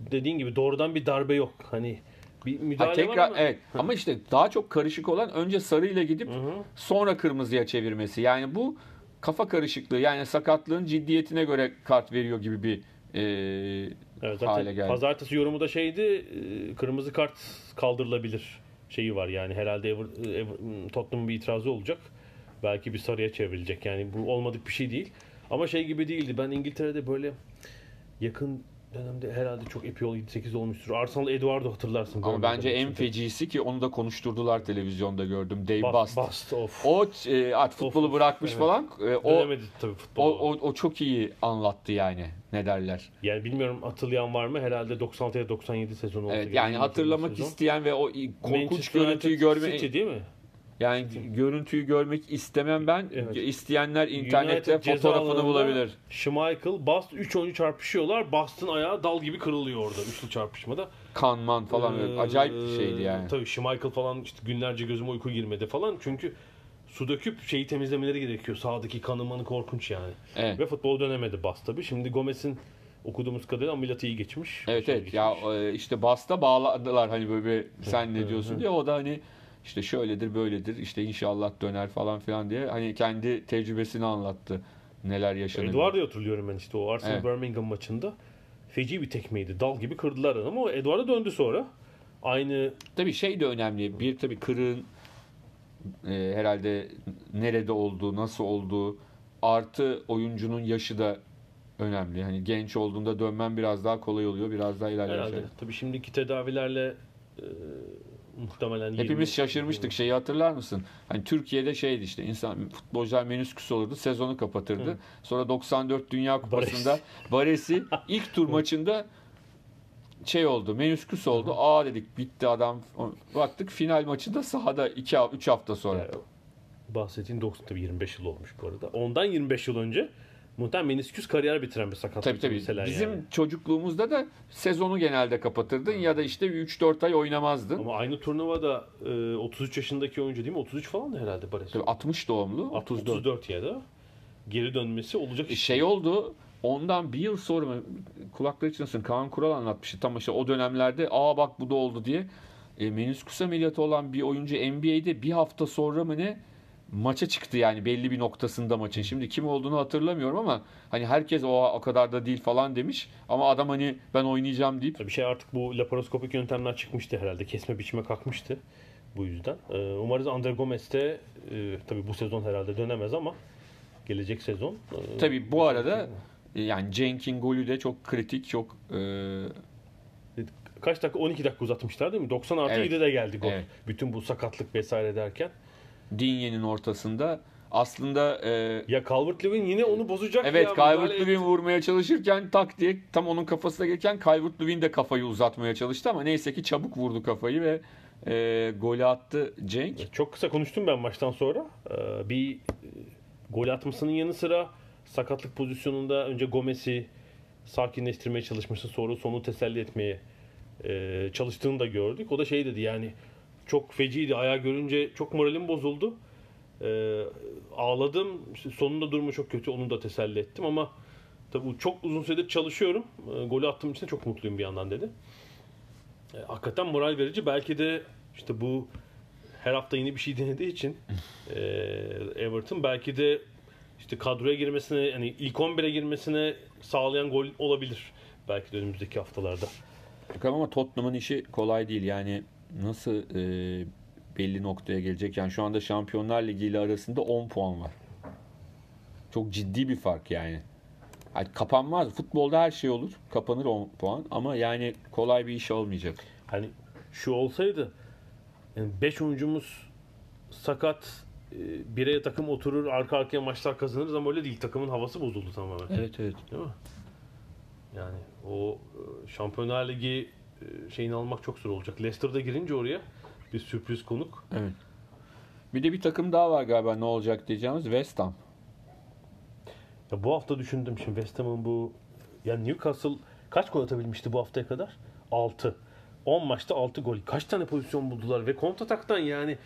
dediğin gibi doğrudan bir darbe yok. Hani bir Ha, müdahale tekrar var ama evet ama işte daha çok karışık olan önce sarıyla gidip Hı hı. sonra kırmızıya çevirmesi. Yani bu kafa karışıklığı yani sakatlığın ciddiyetine göre kart veriyor gibi bir e, Evet, hale geldi. pazartesi yorumu da şeydi kırmızı kart kaldırılabilir şeyi var yani herhalde Ever, Ever, Tottenham'ın bir itirazı olacak. Belki bir sarıya çevrilecek yani bu olmadık bir şey değil. Ama şey gibi değildi. Ben İngiltere'de böyle yakın dönemde herhalde çok epey 7-8 olmuştur. Arsenal Eduardo hatırlarsın. ama bence en maçında. fecisi ki onu da konuşturdular televizyonda gördüm. Dave Bast, Bast. Of. O e, artık futbolu Of, bırakmış evet. falan. E, o, Dönemedi tabii o, futbolu. o, o çok iyi anlattı yani. Ne derler? Yani bilmiyorum hatırlayan var mı? Herhalde 96 ya 97 sezonu olsa Evet yani hatırlamak sezon. isteyen ve o korkunç Manchester görüntüyü görme City değil mi? yani görüntüyü görmek istemem ben. Evet. İsteyenler internette United fotoğrafını bulabilir. Schmeichel, Bast 3 oyuncu çarpışıyorlar. Bast'ın ayağı dal gibi kırılıyor orada üçlü çarpışmada. Kanman falan Ee, acayip bir şeydi yani. Tabii Schmeichel falan işte günlerce gözüme uyku girmedi falan. Çünkü su döküp şeyi temizlemeleri gerekiyor. Sağdaki kanımanı korkunç yani. Evet. Ve futbol dönemedi Bast tabii. Şimdi Gomez'in okuduğumuz kadarıyla ameliyatı iyi geçmiş. Evet evet ya geçmiş. e, işte basta bağladılar hani böyle bir sen ne diyorsun diye o da hani işte şöyledir böyledir işte inşallah döner falan filan diye hani kendi tecrübesini anlattı neler yaşanıyor. Eduardo'yu hatırlıyorum ben işte o Arsenal Evet. Birmingham maçında. Feci bir tekmeydi. Dal gibi kırdılar ama o Eduardo döndü sonra. Aynı Tabii şey de önemli. Bir tabii kırığın e, herhalde nerede olduğu, nasıl olduğu artı oyuncunun yaşı da önemli. Hani genç olduğunda dönmen biraz daha kolay oluyor. Biraz daha ilerleyen herhalde. şey. Tabii şimdiki tedavilerle e, muhtemelen Hepimiz 20 şaşırmıştık. Şeyi hatırlar mısın? Hani Türkiye'de şeydi işte insan futbolcular menüsküs olurdu, sezonu kapatırdı. Hı. Sonra 94 Dünya Kupası'nda Baresi ilk tur maçında şey oldu, menüsküs oldu. Aa dedik bitti adam. Baktık final maçında sahada 2 3 hafta sonra. Yani bahsettiğin 90 tabii 25 yıl olmuş bu arada. Ondan 25 yıl önce muhtemelen menisküs kariyer bitiren bir sakatlık Tabii tabii. mesela Bizim yani. çocukluğumuzda da sezonu genelde kapatırdın ya da işte 3-4 ay oynamazdın. Ama aynı turnuvada e, 33 yaşındaki oyuncu değil mi? 33 falan da herhalde Barış. Tabii 60 doğumlu, 34. 34 ya da geri dönmesi olacak E, şey oldu. Ondan bir yıl sonra mı kulakları çınlasın Kaan Kural anlatmıştı tam işte o dönemlerde aa bak bu da oldu diye. E, menisküs ameliyatı olan bir oyuncu NBA'de bir hafta sonra mı ne maça çıktı yani belli bir noktasında maçın. Şimdi kim olduğunu hatırlamıyorum ama hani herkes o o kadar da değil falan demiş. Ama adam hani ben oynayacağım deyip Bir şey artık bu laparoskopik yöntemler çıkmıştı herhalde. Kesme biçime kalkmıştı bu yüzden. Ee, umarız Andre Gomez de e, tabii bu sezon herhalde dönemez ama gelecek sezon. e, Tabii bu arada e, yani Cenk'in golü de çok kritik, çok e, kaç dakika 12 dakika uzatmışlar değil mi? 90 artı Evet. 7'de geldi gol. Evet. Bütün bu sakatlık vesaire derken. Dinye'nin ortasında aslında e, Ya Calvert-Lewin yine onu bozacak Evet ya. Calvert müdahale Lewin etti. vurmaya çalışırken tak diye tam onun kafasına gelirken Calvert Lewin de kafayı uzatmaya çalıştı ama neyse ki çabuk vurdu kafayı ve e, golü attı Cenk. Çok kısa konuştum ben maçtan sonra. Ee, bir e, gol atmasının yanı sıra sakatlık pozisyonunda önce Gomez'i sakinleştirmeye çalışmıştı. Sonra sonu teselli etmeye e, çalıştığını da gördük. O da şey dedi yani çok feciydi. Ayağı görünce çok moralim bozuldu. E, ağladım. Sonunda durumu çok kötü. Onu da teselli ettim ama tabii çok uzun süredir çalışıyorum. E, golü attığım için de çok mutluyum bir yandan dedi. E, hakikaten moral verici. Belki de işte bu her hafta yeni bir şey denediği için e, Everton belki de işte kadroya girmesine yani ilk 11'e girmesine sağlayan gol olabilir belki de önümüzdeki haftalarda. Bakalım ama Tottenham'ın işi kolay değil. Yani nasıl e, belli noktaya gelecek? Yani şu anda Şampiyonlar Ligi ile arasında 10 puan var. Çok ciddi bir fark yani. yani. Kapanmaz. Futbolda her şey olur. Kapanır 10 puan ama yani kolay bir iş olmayacak. Hani şu olsaydı 5 oyuncumuz sakat e, bireye takım oturur arka arkaya maçlar kazanırız ama öyle değil. Takımın havası bozuldu tamamen. Evet evet. Değil mi? Yani o e, Şampiyonlar Ligi e, şeyini almak çok zor olacak. Leicester'da girince oraya bir sürpriz konuk. Evet. Bir de bir takım daha var galiba ne olacak diyeceğimiz West Ham. Ya bu hafta düşündüm şimdi West Ham'ın bu ya Newcastle kaç gol atabilmişti bu haftaya kadar? 6. 10 maçta 6 gol. Kaç tane pozisyon buldular ve kontrataktan yani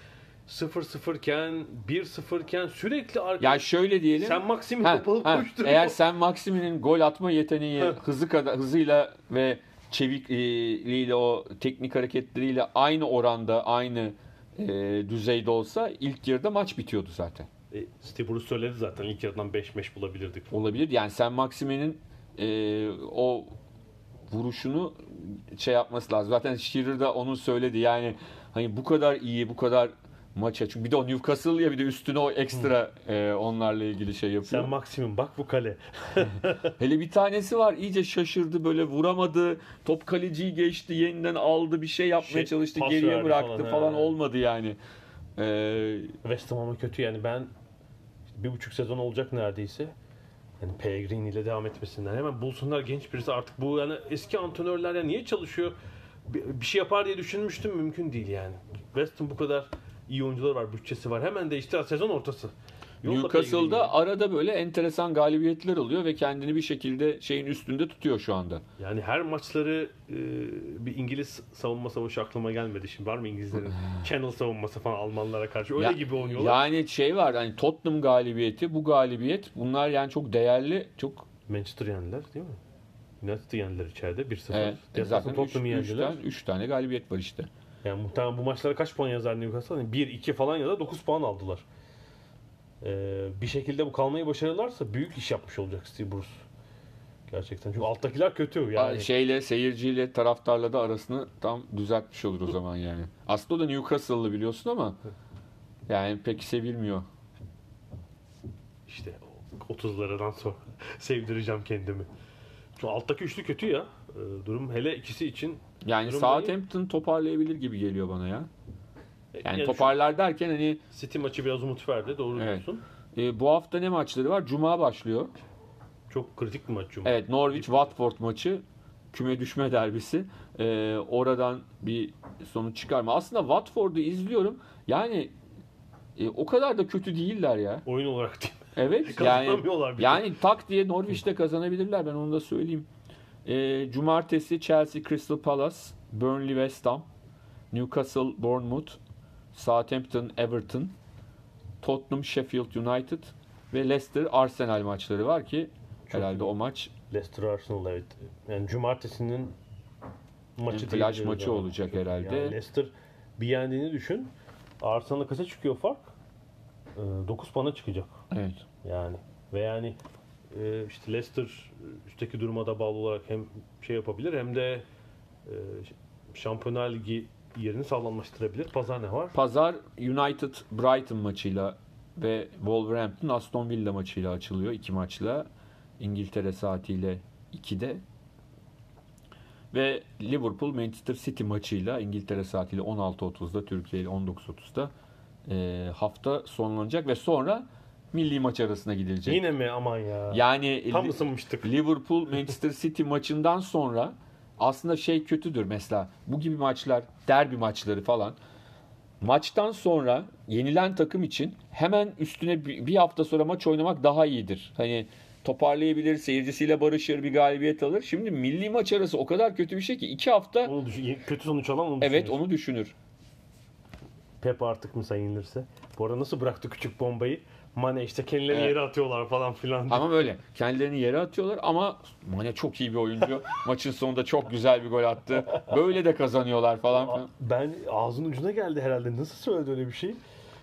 0-0 iken 1-0 iken sürekli arka Ya şöyle diyelim. sen Maxim'in Ha, topu alıp koşturuyor. Eğer sen Maximin'in gol atma yeteneği hızı kadar hızıyla ve çevikliğiyle o teknik hareketleriyle aynı oranda aynı e, düzeyde olsa ilk yarıda maç bitiyordu zaten. E, Steve Bruce söyledi zaten ilk yarıdan 5-5 bulabilirdik. Olabilir. Yani sen Maximin'in e, o vuruşunu şey yapması lazım. Zaten Shearer da onu söyledi. Yani hani bu kadar iyi, bu kadar maça. Çünkü bir de o Newcastle ya bir de üstüne o ekstra e, onlarla ilgili şey yapıyor. Sen Maxim'in bak bu kale. Hele bir tanesi var iyice şaşırdı böyle vuramadı. Top kaleciyi geçti yeniden aldı bir şey yapmaya Şey, çalıştı geriye bıraktı falan, falan, he. olmadı yani. Ee, West Ham ama kötü yani ben bir buçuk sezon olacak neredeyse. Yani Pellegrini ile devam etmesinden hemen bulsunlar genç birisi artık bu yani eski antrenörler ya niye çalışıyor bir, bir şey yapar diye düşünmüştüm mümkün değil yani. West Ham bu kadar iyi oyuncular var bütçesi var hemen değişti sezon ortası. Yolla Newcastle'da arada böyle enteresan galibiyetler oluyor ve kendini bir şekilde şeyin üstünde tutuyor şu anda. yani her maçları e, bir İngiliz savunma savaşı aklıma gelmedi şimdi var mı İngilizlerin Channel savunması falan Almanlara karşı öyle Ya- gibi oynuyorlar. Yani şey var hani Tottenham galibiyeti bu galibiyet bunlar yani çok değerli çok Manchester yendiler değil mi? United'ı yendiler içeride 1-0. evet, Deplasman zaten 3 Tottenham'ı yendiler. tane, üç tane galibiyet var işte. Yani muhtemelen bu maçlara kaç puan yazar Newcastle? Yani 1-2 falan ya da 9 puan aldılar. Ee, bir şekilde bu kalmayı başarırlarsa büyük iş yapmış olacak Steve Bruce. Gerçekten. Çünkü alttakiler kötü. Yani Şeyle seyirciyle taraftarla da arasını tam düzeltmiş olur o zaman yani. Aslında o da Newcastle'lı biliyorsun ama yani pek sevilmiyor. işte 30'lardan sonra sevdireceğim kendimi. Şu alttaki üçlü kötü ya. Ee, durum hele ikisi için. Yani Durum Southampton toparlayabilir gibi geliyor bana ya. Yani, şu toparlar derken hani City maçı biraz umut verdi. Doğru Evet. diyorsun. e, bu hafta ne maçları var? Cuma başlıyor. Çok kritik bir maç Cuma. Evet Norwich Watford maçı küme düşme derbisi. E, oradan bir sonuç çıkarma. Aslında Watford'u izliyorum. Yani e, o kadar da kötü değiller ya. Oyun olarak değil. Evet yani yani tak diye Norwich'te kazanabilirler ben onu da söyleyeyim. Ee, cumartesi Chelsea Crystal Palace, Burnley West Ham, Newcastle Bournemouth, Southampton Everton, Tottenham Sheffield United ve Leicester Arsenal maçları var ki Çok herhalde iyi. o maç Leicester Arsenal evet. Yani cumartesinin maçı flash maçı ama. olacak Çok- herhalde. Yani Leicester bir yendiğini düşün. Arsenal'a kaça çıkıyor fark? 9 puana çıkacak. evet. Yani ve yani e, işte Leicester e, üstteki duruma da bağlı olarak hem şey yapabilir hem de e, Şampiyonlar Ligi yerini sağlamlaştırabilir. Pazar ne var? Pazar United Brighton maçıyla ve Wolverhampton Aston Villa maçıyla açılıyor iki maçla. İngiltere saatiyle 2'de. Ve Liverpool Manchester City maçıyla İngiltere saatiyle 16.30'da, Türkiye ile 19.30'da e, hafta sonlanacak ve sonra milli maç arasına gidilecek. Yine mi aman ya? Yani Tam ısınmıştık. Liverpool Manchester City maçından sonra aslında şey kötüdür mesela bu gibi maçlar derbi maçları falan maçtan sonra yenilen takım için hemen üstüne bir hafta sonra maç oynamak daha iyidir. Hani toparlayabilir, seyircisiyle barışır, bir galibiyet alır. Şimdi milli maç arası o kadar kötü bir şey ki iki hafta Onu düşün, kötü sonuç alan onu evet onu düşünür. Pep artık mı sayılırsa. Bu arada nasıl bıraktı küçük bombayı? Mane işte kendilerini Evet. yere atıyorlar falan filan. Ama böyle kendilerini yere atıyorlar ama Mane çok iyi bir oyuncu. Maçın sonunda çok güzel bir gol attı. Böyle de kazanıyorlar falan filan. Ben ağzın ucuna geldi herhalde. Nasıl söyledi öyle bir şey?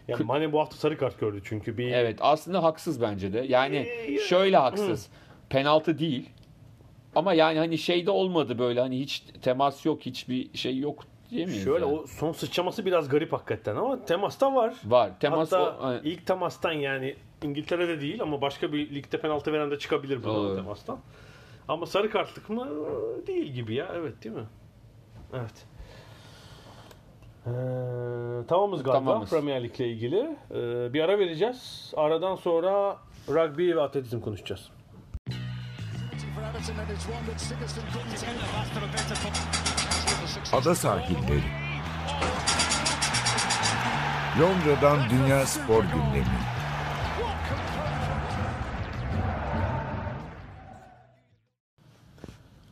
Yani Mane bu hafta sarı kart gördü çünkü. Bir Evet aslında haksız bence de. Yani şöyle haksız. Penaltı değil. Ama yani hani şeyde olmadı böyle hani hiç temas yok, hiçbir şey yok diye miyiz? Şöyle yani? o son sıçraması biraz garip hakikaten ama temasta var. var. Temas Hatta o- hani- ilk temastan yani İngiltere'de değil ama başka bir ligde penaltı veren de çıkabilir bu temastan. Ama sarı kartlık mı? Değil gibi ya. Evet değil mi? Evet. Ee, tamamız galiba Tamamız. Premier Lig'le ilgili. Ee, bir ara vereceğiz. Aradan sonra rugby ve atletizm konuşacağız. Ada sahilleri. Londra'dan Dünya Spor Gündemi.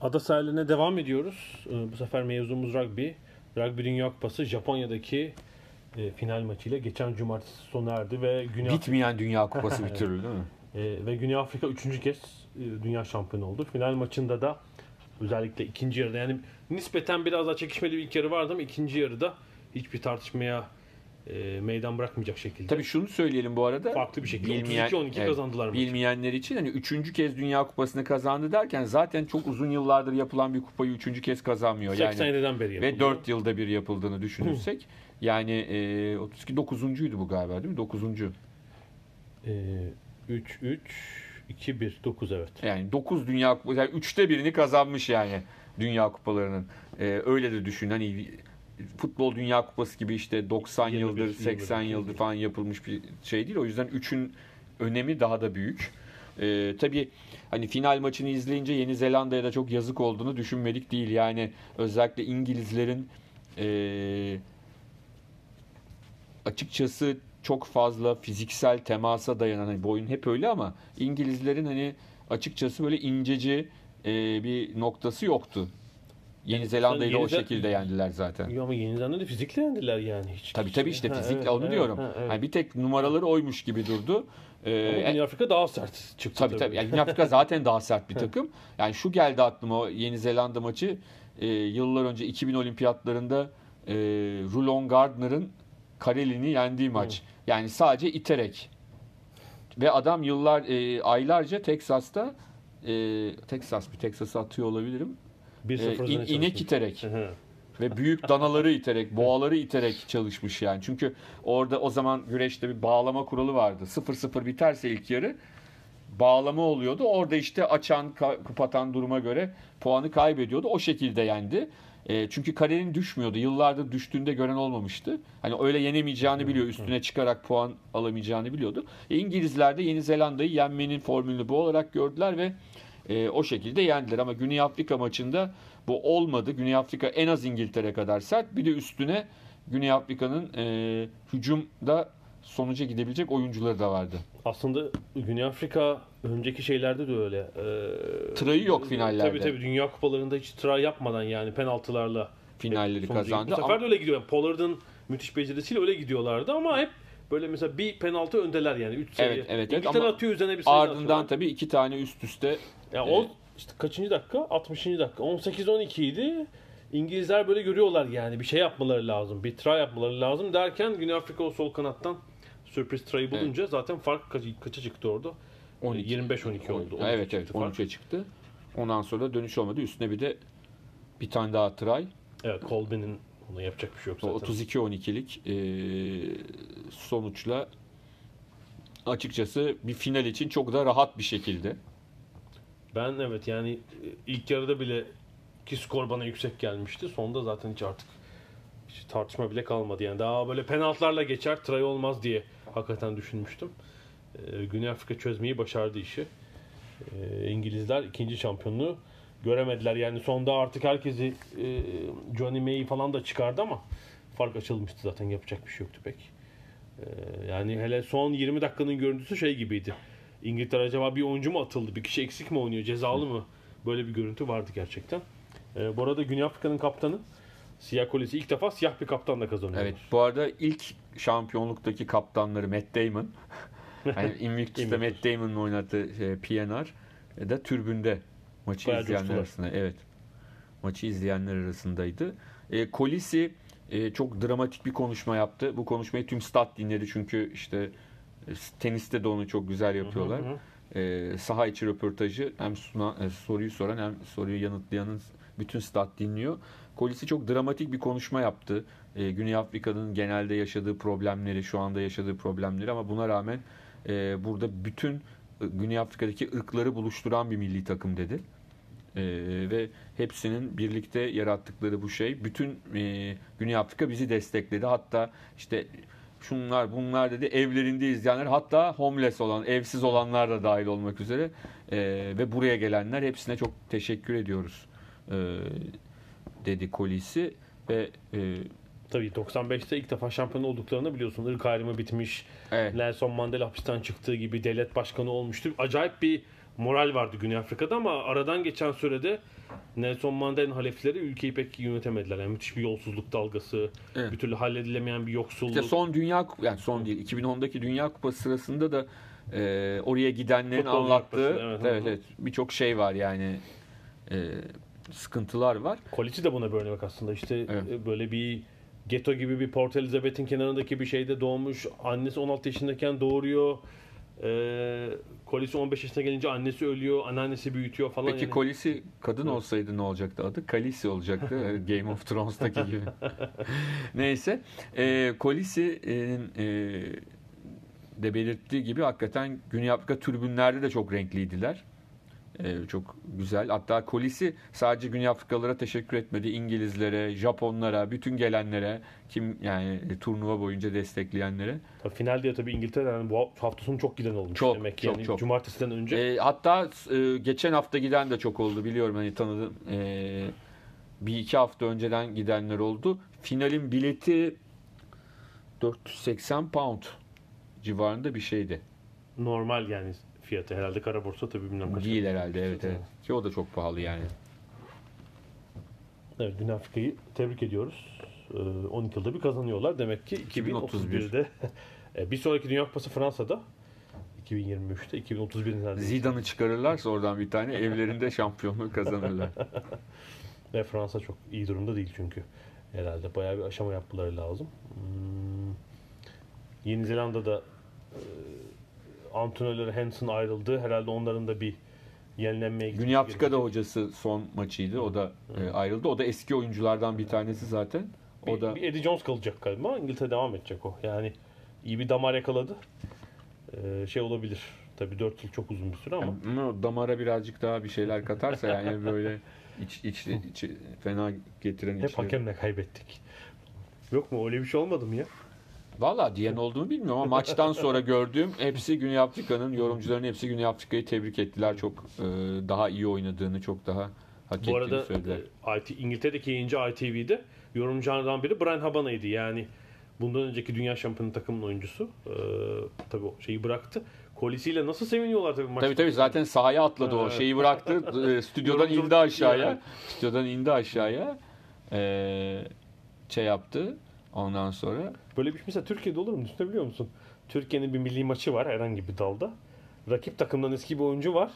Ada sahiline devam ediyoruz. Ee, bu sefer mevzumuz rugby. Rugby Dünya Kupası Japonya'daki e, final maçıyla geçen cumartesi sona erdi ve Güney bitmeyen Dünya Kupası bir türlü değil mi? Ee, ve Güney Afrika üçüncü kez e, dünya şampiyonu oldu. Final maçında da özellikle ikinci yarıda yani nispeten biraz daha çekişmeli bir ilk yarı vardı ama ikinci yarıda hiçbir tartışmaya e, meydan bırakmayacak şekilde. Tabii şunu söyleyelim bu arada. Farklı bir şekilde 32-12 kazandılar maçı. Bilmeyenler için hani üçüncü kez Dünya Kupası'nı kazandı derken zaten çok uzun yıllardır yapılan bir kupayı üçüncü kez kazanmıyor. Yani 87'den beri ve yapılıyor. 4 yılda bir yapıldığını düşünürsek yani e, 32 9.'uydu bu galiba değil mi? 9. Ee, 3 3 2 1 9 evet. Yani 9 Dünya Kupası yani 3'te birini kazanmış yani Dünya Kupalarının. E, öyle de düşün. Hani futbol Dünya Kupası gibi işte 90 21, yıldır 80 21. yıldır falan yapılmış bir şey değil. O yüzden 3'ün önemi daha da büyük. Ee, tabii hani final maçını izleyince Yeni Zelanda'ya da çok yazık olduğunu düşünmedik değil. Yani özellikle İngilizlerin ee, açıkçası çok fazla fiziksel temasa dayanan hani boyun hep öyle ama İngilizlerin hani açıkçası böyle inceci ee, bir noktası yoktu. Yeni Zelanda'yı da o şekilde yendiler zaten. Yo, ama Yeni Zelanda'da fizikle yendiler yani hiç. Tabii tabii işte Ha, fizikle evet, onu evet, diyorum. ha, evet. Hani bir tek numaraları oymuş gibi durdu. Ee, Ama Güney Afrika daha sert çıktı Tabii tabii. Yani Güney Afrika zaten daha sert bir takım. Yani şu geldi aklıma o Yeni Zelanda maçı. e, yıllar önce 2000 olimpiyatlarında e, Rulon Gardner'ın Kareli'ni yendiği maç. Yani sadece iterek. Ve adam yıllar e, aylarca Teksas'ta e, Teksas bir Teksas'ı atıyor olabilirim. 1-0 E, in- inek iterek ve büyük danaları iterek, boğaları iterek çalışmış yani. Çünkü orada o zaman güreşte bir bağlama kuralı vardı. 0-0 biterse ilk yarı bağlama oluyordu. Orada işte açan, ka- kapatan duruma göre puanı kaybediyordu. O şekilde yendi. E, çünkü kalenin düşmüyordu. Yıllardır düştüğünde gören olmamıştı. Hani öyle yenemeyeceğini biliyor. Üstüne çıkarak puan alamayacağını biliyordu. E, İngilizler de Yeni Zelanda'yı yenmenin formülünü bu olarak gördüler ve e, o şekilde yendiler. Ama Güney Afrika maçında bu olmadı. Güney Afrika en az İngiltere kadar sert. Bir de üstüne Güney Afrika'nın e, hücumda sonuca gidebilecek oyuncuları da vardı. Aslında Güney Afrika önceki şeylerde de öyle. Ee, Tırayı yok finallerde. Tabii tabii Dünya Kupalarında hiç try yapmadan yani penaltılarla Finalleri kazandı Bu sefer ama- de öyle gidiyor. Yani Pollard'ın müthiş becerisiyle öyle gidiyorlardı ama hep böyle mesela bir penaltı öndeler yani 3 sayı. Evet, evet, evet. Ama atıyor üzerine bir sayı Ardından tabii iki tane üst üste Ya Evet. o işte kaçıncı dakika? 60. dakika. 18-12 idi. İngilizler böyle görüyorlar yani bir şey yapmaları lazım. Bir try yapmaları lazım derken Güney Afrika o sol kanattan sürpriz try'ı bulunca zaten fark kaç, kaça çıktı orada? 12. 25-12 oldu. 13'e Evet evet çıktı fark. 13'e çıktı. Ondan sonra da dönüş olmadı. Üstüne bir de bir tane daha try. Evet Colby'nin ona yapacak bir şey yok zaten. 32-12'lik e, sonuçla açıkçası bir final için çok da rahat bir şekilde. Ben evet yani e, ilk yarıda bile ki skor bana yüksek gelmişti. Sonda zaten hiç artık hiç tartışma bile kalmadı. Yani daha böyle penaltılarla geçer, try olmaz diye hakikaten düşünmüştüm. Ee, Güney Afrika çözmeyi başardı işi. Ee, İngilizler ikinci şampiyonluğu göremediler. Yani sonda artık herkesi e, Johnny May falan da çıkardı ama fark açılmıştı zaten yapacak bir şey yoktu pek. Ee, yani hele son 20 dakikanın görüntüsü şey gibiydi. İngiltere acaba bir oyuncu mu atıldı? Bir kişi eksik mi oynuyor? Cezalı mı? Böyle bir görüntü vardı gerçekten. Ee, bu arada Güney Afrika'nın kaptanı Siyah Kolisi ilk defa siyah bir kaptanla kazanıyor. Evet. Bu arada ilk şampiyonluktaki kaptanları Matt Damon. Yani Invictus'ta Invictus. Matt Damon'ın oynattığı şey, PNR e, da türbünde maçı Bayağı izleyenler coştular. arasında. Evet. Maçı izleyenler arasındaydı. E, Kolisi e, çok dramatik bir konuşma yaptı. Bu konuşmayı tüm stat dinledi çünkü işte e, teniste de onu çok güzel yapıyorlar. E, saha içi röportajı hem suna, e, soruyu soran hem soruyu yanıtlayanın bütün stat dinliyor. Kolisi çok dramatik bir konuşma yaptı. E, Güney Afrika'nın genelde yaşadığı problemleri, şu anda yaşadığı problemleri ama buna rağmen e, burada bütün e, Güney Afrika'daki ırkları buluşturan bir milli takım dedi. E, ve hepsinin birlikte yarattıkları bu şey. Bütün e, Güney Afrika bizi destekledi. Hatta işte şunlar bunlar dedi evlerinde izleyenler hatta homeless olan evsiz olanlar da dahil olmak üzere e, ve buraya gelenler hepsine çok teşekkür ediyoruz e, dedi Kolisi ve e, Tabii 95'te ilk defa şampiyon olduklarını biliyorsun. Irk ayrımı bitmiş. evet, Nelson Mandela hapisten çıktığı gibi devlet başkanı olmuştu. Acayip bir moral vardı Güney Afrika'da ama aradan geçen sürede Nelson Mandela'nın halefleri ülkeyi pek yönetemediler. Yani müthiş bir yolsuzluk dalgası, Evet. bir türlü halledilemeyen bir yoksulluk. İşte son dünya yani son değil 2010'daki Dünya Kupası sırasında da e, oraya gidenlerin Futbol anlattığı evet, evet, evet, birçok şey var yani e, sıkıntılar var. Kolisi de buna bir örnek aslında. İşte Evet. e, böyle bir Geto gibi bir Port Elizabeth'in kenarındaki bir şeyde doğmuş. Annesi 16 yaşındayken doğuruyor. Ee, Kolisi 15 yaşına gelince annesi ölüyor. Anneannesi büyütüyor falan. Peki yani. Kolisi kadın olsaydı ne olacaktı adı? Kalisi olacaktı e, Game of Thrones'taki gibi. Neyse. E, Kolisi'nin e, de belirttiği gibi hakikaten Güney Afrika tribünlerde de çok renkliydiler. E, çok güzel. Hatta Kolisi sadece Güney Afrikalılara teşekkür etmedi. İngilizlere, Japonlara, bütün gelenlere, kim yani e, turnuva boyunca destekleyenlere. Tabii finalde ya tabii İngiltere yani bu hafta sonu çok giden olmuş Çok, demek ki. çok, yani çok. Cumartesiden önce. E, hatta e, geçen hafta giden de çok oldu biliyorum hani tanıdım. E, bir iki hafta önceden gidenler oldu. Finalin bileti 480 pound civarında bir şeydi. Normal yani fiyatı. Herhalde kara borsa tabii bilmem kaç. Değil herhalde evet evet. Ki o da çok pahalı yani. Evet Güney Afrika'yı tebrik ediyoruz. Ee, 12 yılda bir kazanıyorlar. Demek ki 2031. 2031'de. E, bir sonraki Dünya Kupası Fransa'da. 2023'te. 2031'in herhalde. Zidane'ı çıkarırlarsa oradan bir tane evlerinde şampiyonluğu kazanırlar. Ve Fransa çok iyi durumda değil çünkü. Herhalde bayağı bir aşama yapmaları lazım. Hmm. Yeni Zelanda'da e, antrenörleri Hansen ayrıldı. Herhalde onların da bir yenilenmeye Güney Afrika'da hocası son maçıydı. O da e, ayrıldı. O da eski oyunculardan bir tanesi zaten. O bir, da bir Eddie Jones kalacak galiba. İngiltere devam edecek o. Yani iyi bir damar yakaladı. Ee, şey olabilir. Tabii 4 yıl çok uzun bir süre ama. Ama damara birazcık daha bir şeyler katarsa yani böyle iç, iç, iç- fena getiren Hep içleri. hakemle kaybettik. Yok mu? Öyle bir şey olmadı mı ya? Valla diyen olduğunu bilmiyorum ama maçtan sonra gördüğüm hepsi Güney Afrika'nın yorumcuların hepsi Güney Afrika'yı tebrik ettiler. Çok e, daha iyi oynadığını, çok daha hak Bu ettiğini arada söylediler. e, IT, İngiltere'deki yayıncı ITV'de yorumculardan biri Brian Habana'ydı. Yani bundan önceki dünya şampiyonu takımın oyuncusu. Ee, tabii o şeyi bıraktı. Kolisiyle nasıl seviniyorlar tabii maçta. Tabii tabii zaten sahaya atladı o. Şeyi bıraktı. e, stüdyodan indi aşağıya. Stüdyodan indi aşağıya. E, şey yaptı. Ondan sonra Böyle bir şey mesela Türkiye'de olur mu? Düşünebiliyor musun? Türkiye'nin bir milli maçı var herhangi bir dalda. Rakip takımdan eski bir oyuncu var.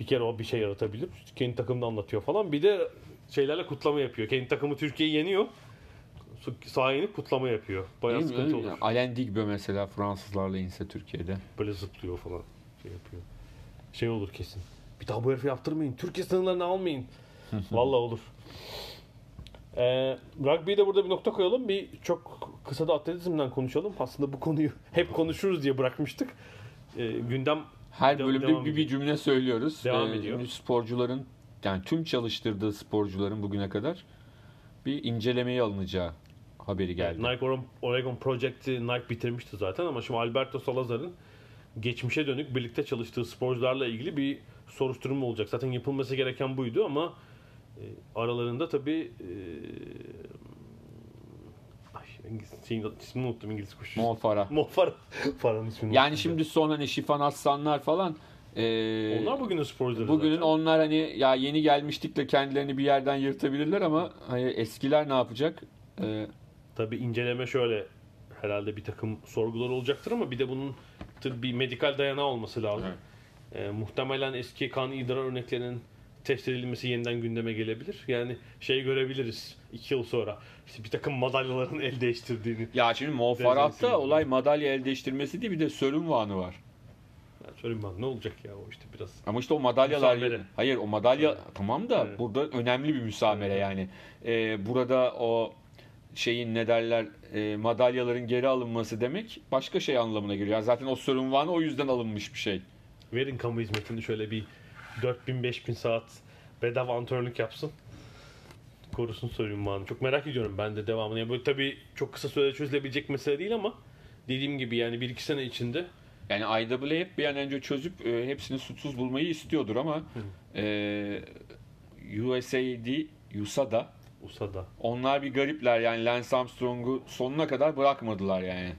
Bir kere o bir şey yaratabilir. Kendi takımını anlatıyor falan. Bir de şeylerle kutlama yapıyor. Kendi takımı Türkiye'yi yeniyor. Sahaya inip kutlama yapıyor. Bayağı Değil mi? sıkıntı olur. Alain Digbe mesela Fransızlarla inse Türkiye'de. Böyle zıplıyor falan. Şey yapıyor. Şey olur kesin. Bir daha bu herifi yaptırmayın. Türkiye sınırlarını almayın. Vallahi olur. Ee, rugby'de de burada bir nokta koyalım. Bir çok kısa da atletizmden konuşalım. Aslında bu konuyu hep konuşuruz diye bırakmıştık. Ee, gündem Her Devam- bölümde devam bir, bir cümle söylüyoruz. Devam Ee, ediyor. Sporcuların yani tüm çalıştırdığı sporcuların bugüne kadar bir incelemeye alınacağı haberi geldi. Nike Oregon- Project'i Nike bitirmişti zaten ama şimdi Alberto Salazar'ın geçmişe dönük birlikte çalıştığı sporcularla ilgili bir soruşturma olacak. Zaten yapılması gereken buydu ama aralarında tabii e, şeyin, ismini unuttum İngiliz kuşu. Mo Farah. Mo Farah. Farah'ın ismini Yani şimdi son hani Şifan Aslanlar falan e, Onlar bugünün sporcuları Bugünün zaten. onlar hani ya yeni gelmiştikle kendilerini bir yerden yırtabilirler ama hani eskiler ne yapacak? Ee, Tabii inceleme şöyle herhalde bir takım sorgular olacaktır ama bir de bunun tabii bir medikal dayanağı olması lazım. Ee, muhtemelen eski kan idrar örneklerinin test edilmesi yeniden gündeme gelebilir. Yani şey görebiliriz iki yıl sonra. İşte bir takım madalyaların el değiştirdiğini. ya şimdi Mo Farah'ta olay madalya el değiştirmesi değil bir de sörünvanı var. Yani ben ne olacak ya o işte biraz. Ama işte o madalyalar Müsamere. hayır o madalya tamam da Evet. burada önemli bir müsamere yani. Ee, burada o şeyin ne derler e, madalyaların geri alınması demek başka şey anlamına geliyor. Yani zaten o sörünvanı o yüzden alınmış bir şey. Verin kamu hizmetini şöyle bir 4000-5000 saat bedava antrenörlük yapsın. Korusun soyun bağını. Çok merak ediyorum ben de devamını. Yani böyle tabii çok kısa sürede çözülebilecek mesele değil ama dediğim gibi yani 1-2 sene içinde Yani IAA hep bir an önce çözüp e, hepsini suçsuz bulmayı istiyordur ama e, USAID, USADA USA'da. onlar bir garipler yani Lance Armstrong'u sonuna kadar bırakmadılar yani.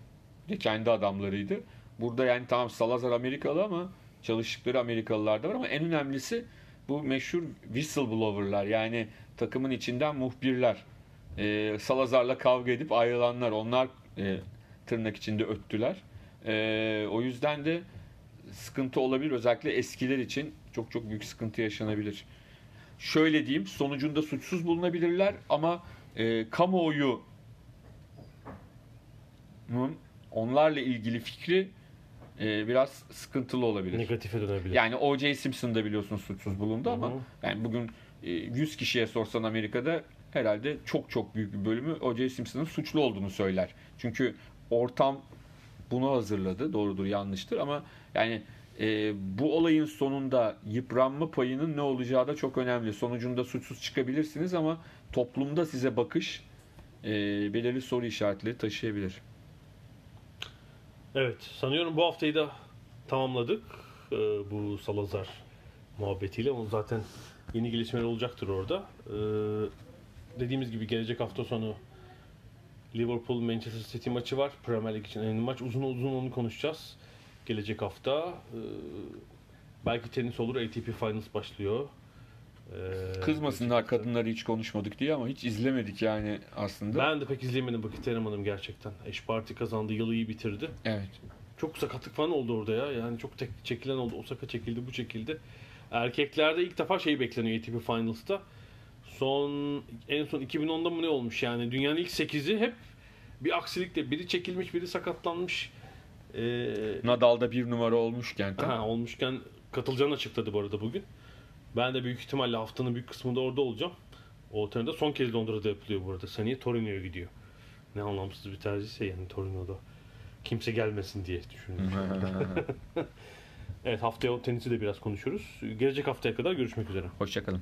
De kendi adamlarıydı. Burada yani tamam Salazar Amerikalı ama çalıştıkları Amerikalılar da var ama en önemlisi bu meşhur whistleblower'lar yani takımın içinden muhbirler. E, Salazar'la kavga edip ayrılanlar onlar e, tırnak içinde öttüler. E, o yüzden de sıkıntı olabilir. Özellikle eskiler için çok çok büyük sıkıntı yaşanabilir. Şöyle diyeyim sonucunda suçsuz bulunabilirler ama e, kamuoyu onlarla ilgili fikri e, biraz sıkıntılı olabilir. Negatife dönebilir. Yani O.J. Simpson da biliyorsun suçsuz bulundu ama Hı hı. yani bugün e, 100 kişiye sorsan Amerika'da herhalde çok çok büyük bir bölümü O.J. Simpson'ın suçlu olduğunu söyler. Çünkü ortam bunu hazırladı. Doğrudur, yanlıştır ama yani e, bu olayın sonunda yıpranma payının ne olacağı da çok önemli. Sonucunda suçsuz çıkabilirsiniz ama toplumda size bakış e, belirli soru işaretleri taşıyabilir. Evet sanıyorum bu haftayı da tamamladık. Ee, bu Salazar muhabbetiyle. Onun zaten yeni gelişmeler olacaktır orada. Ee, dediğimiz gibi gelecek hafta sonu Liverpool Manchester City maçı var. Premier Lig için önemli maç. Uzun uzun onu konuşacağız. Gelecek hafta. Ee, belki tenis olur. ATP Finals başlıyor. Ee, Kızmasınlar kadınları hiç konuşmadık diye ama hiç izlemedik yani aslında. Ben de pek izleyemedim vakit ayıramadım gerçekten. Eş parti kazandı. Yılı iyi bitirdi. Evet. Çok sakatlık falan oldu orada ya. Yani çok tek çekilen oldu. Osaka çekildi, bu çekildi. Erkeklerde ilk defa şey bekleniyor ATP Finals'ta. Son en son 2010'da mı ne olmuş yani dünyanın ilk 8'i hep bir aksilikle biri çekilmiş, biri sakatlanmış. Ee, Nadal'da bir numara olmuşken aha, olmuşken katılacağını açıkladı bu arada bugün. Ben de büyük ihtimalle haftanın büyük kısmında orada olacağım. O törende son kez Londra'da yapılıyor bu arada. Seneye Torino'ya gidiyor. Ne anlamsız bir tercihse yani Torino'da. Kimse gelmesin diye düşünüyorum. Evet haftaya o tenisi de biraz konuşuruz. Gelecek haftaya kadar görüşmek üzere. Hoşçakalın.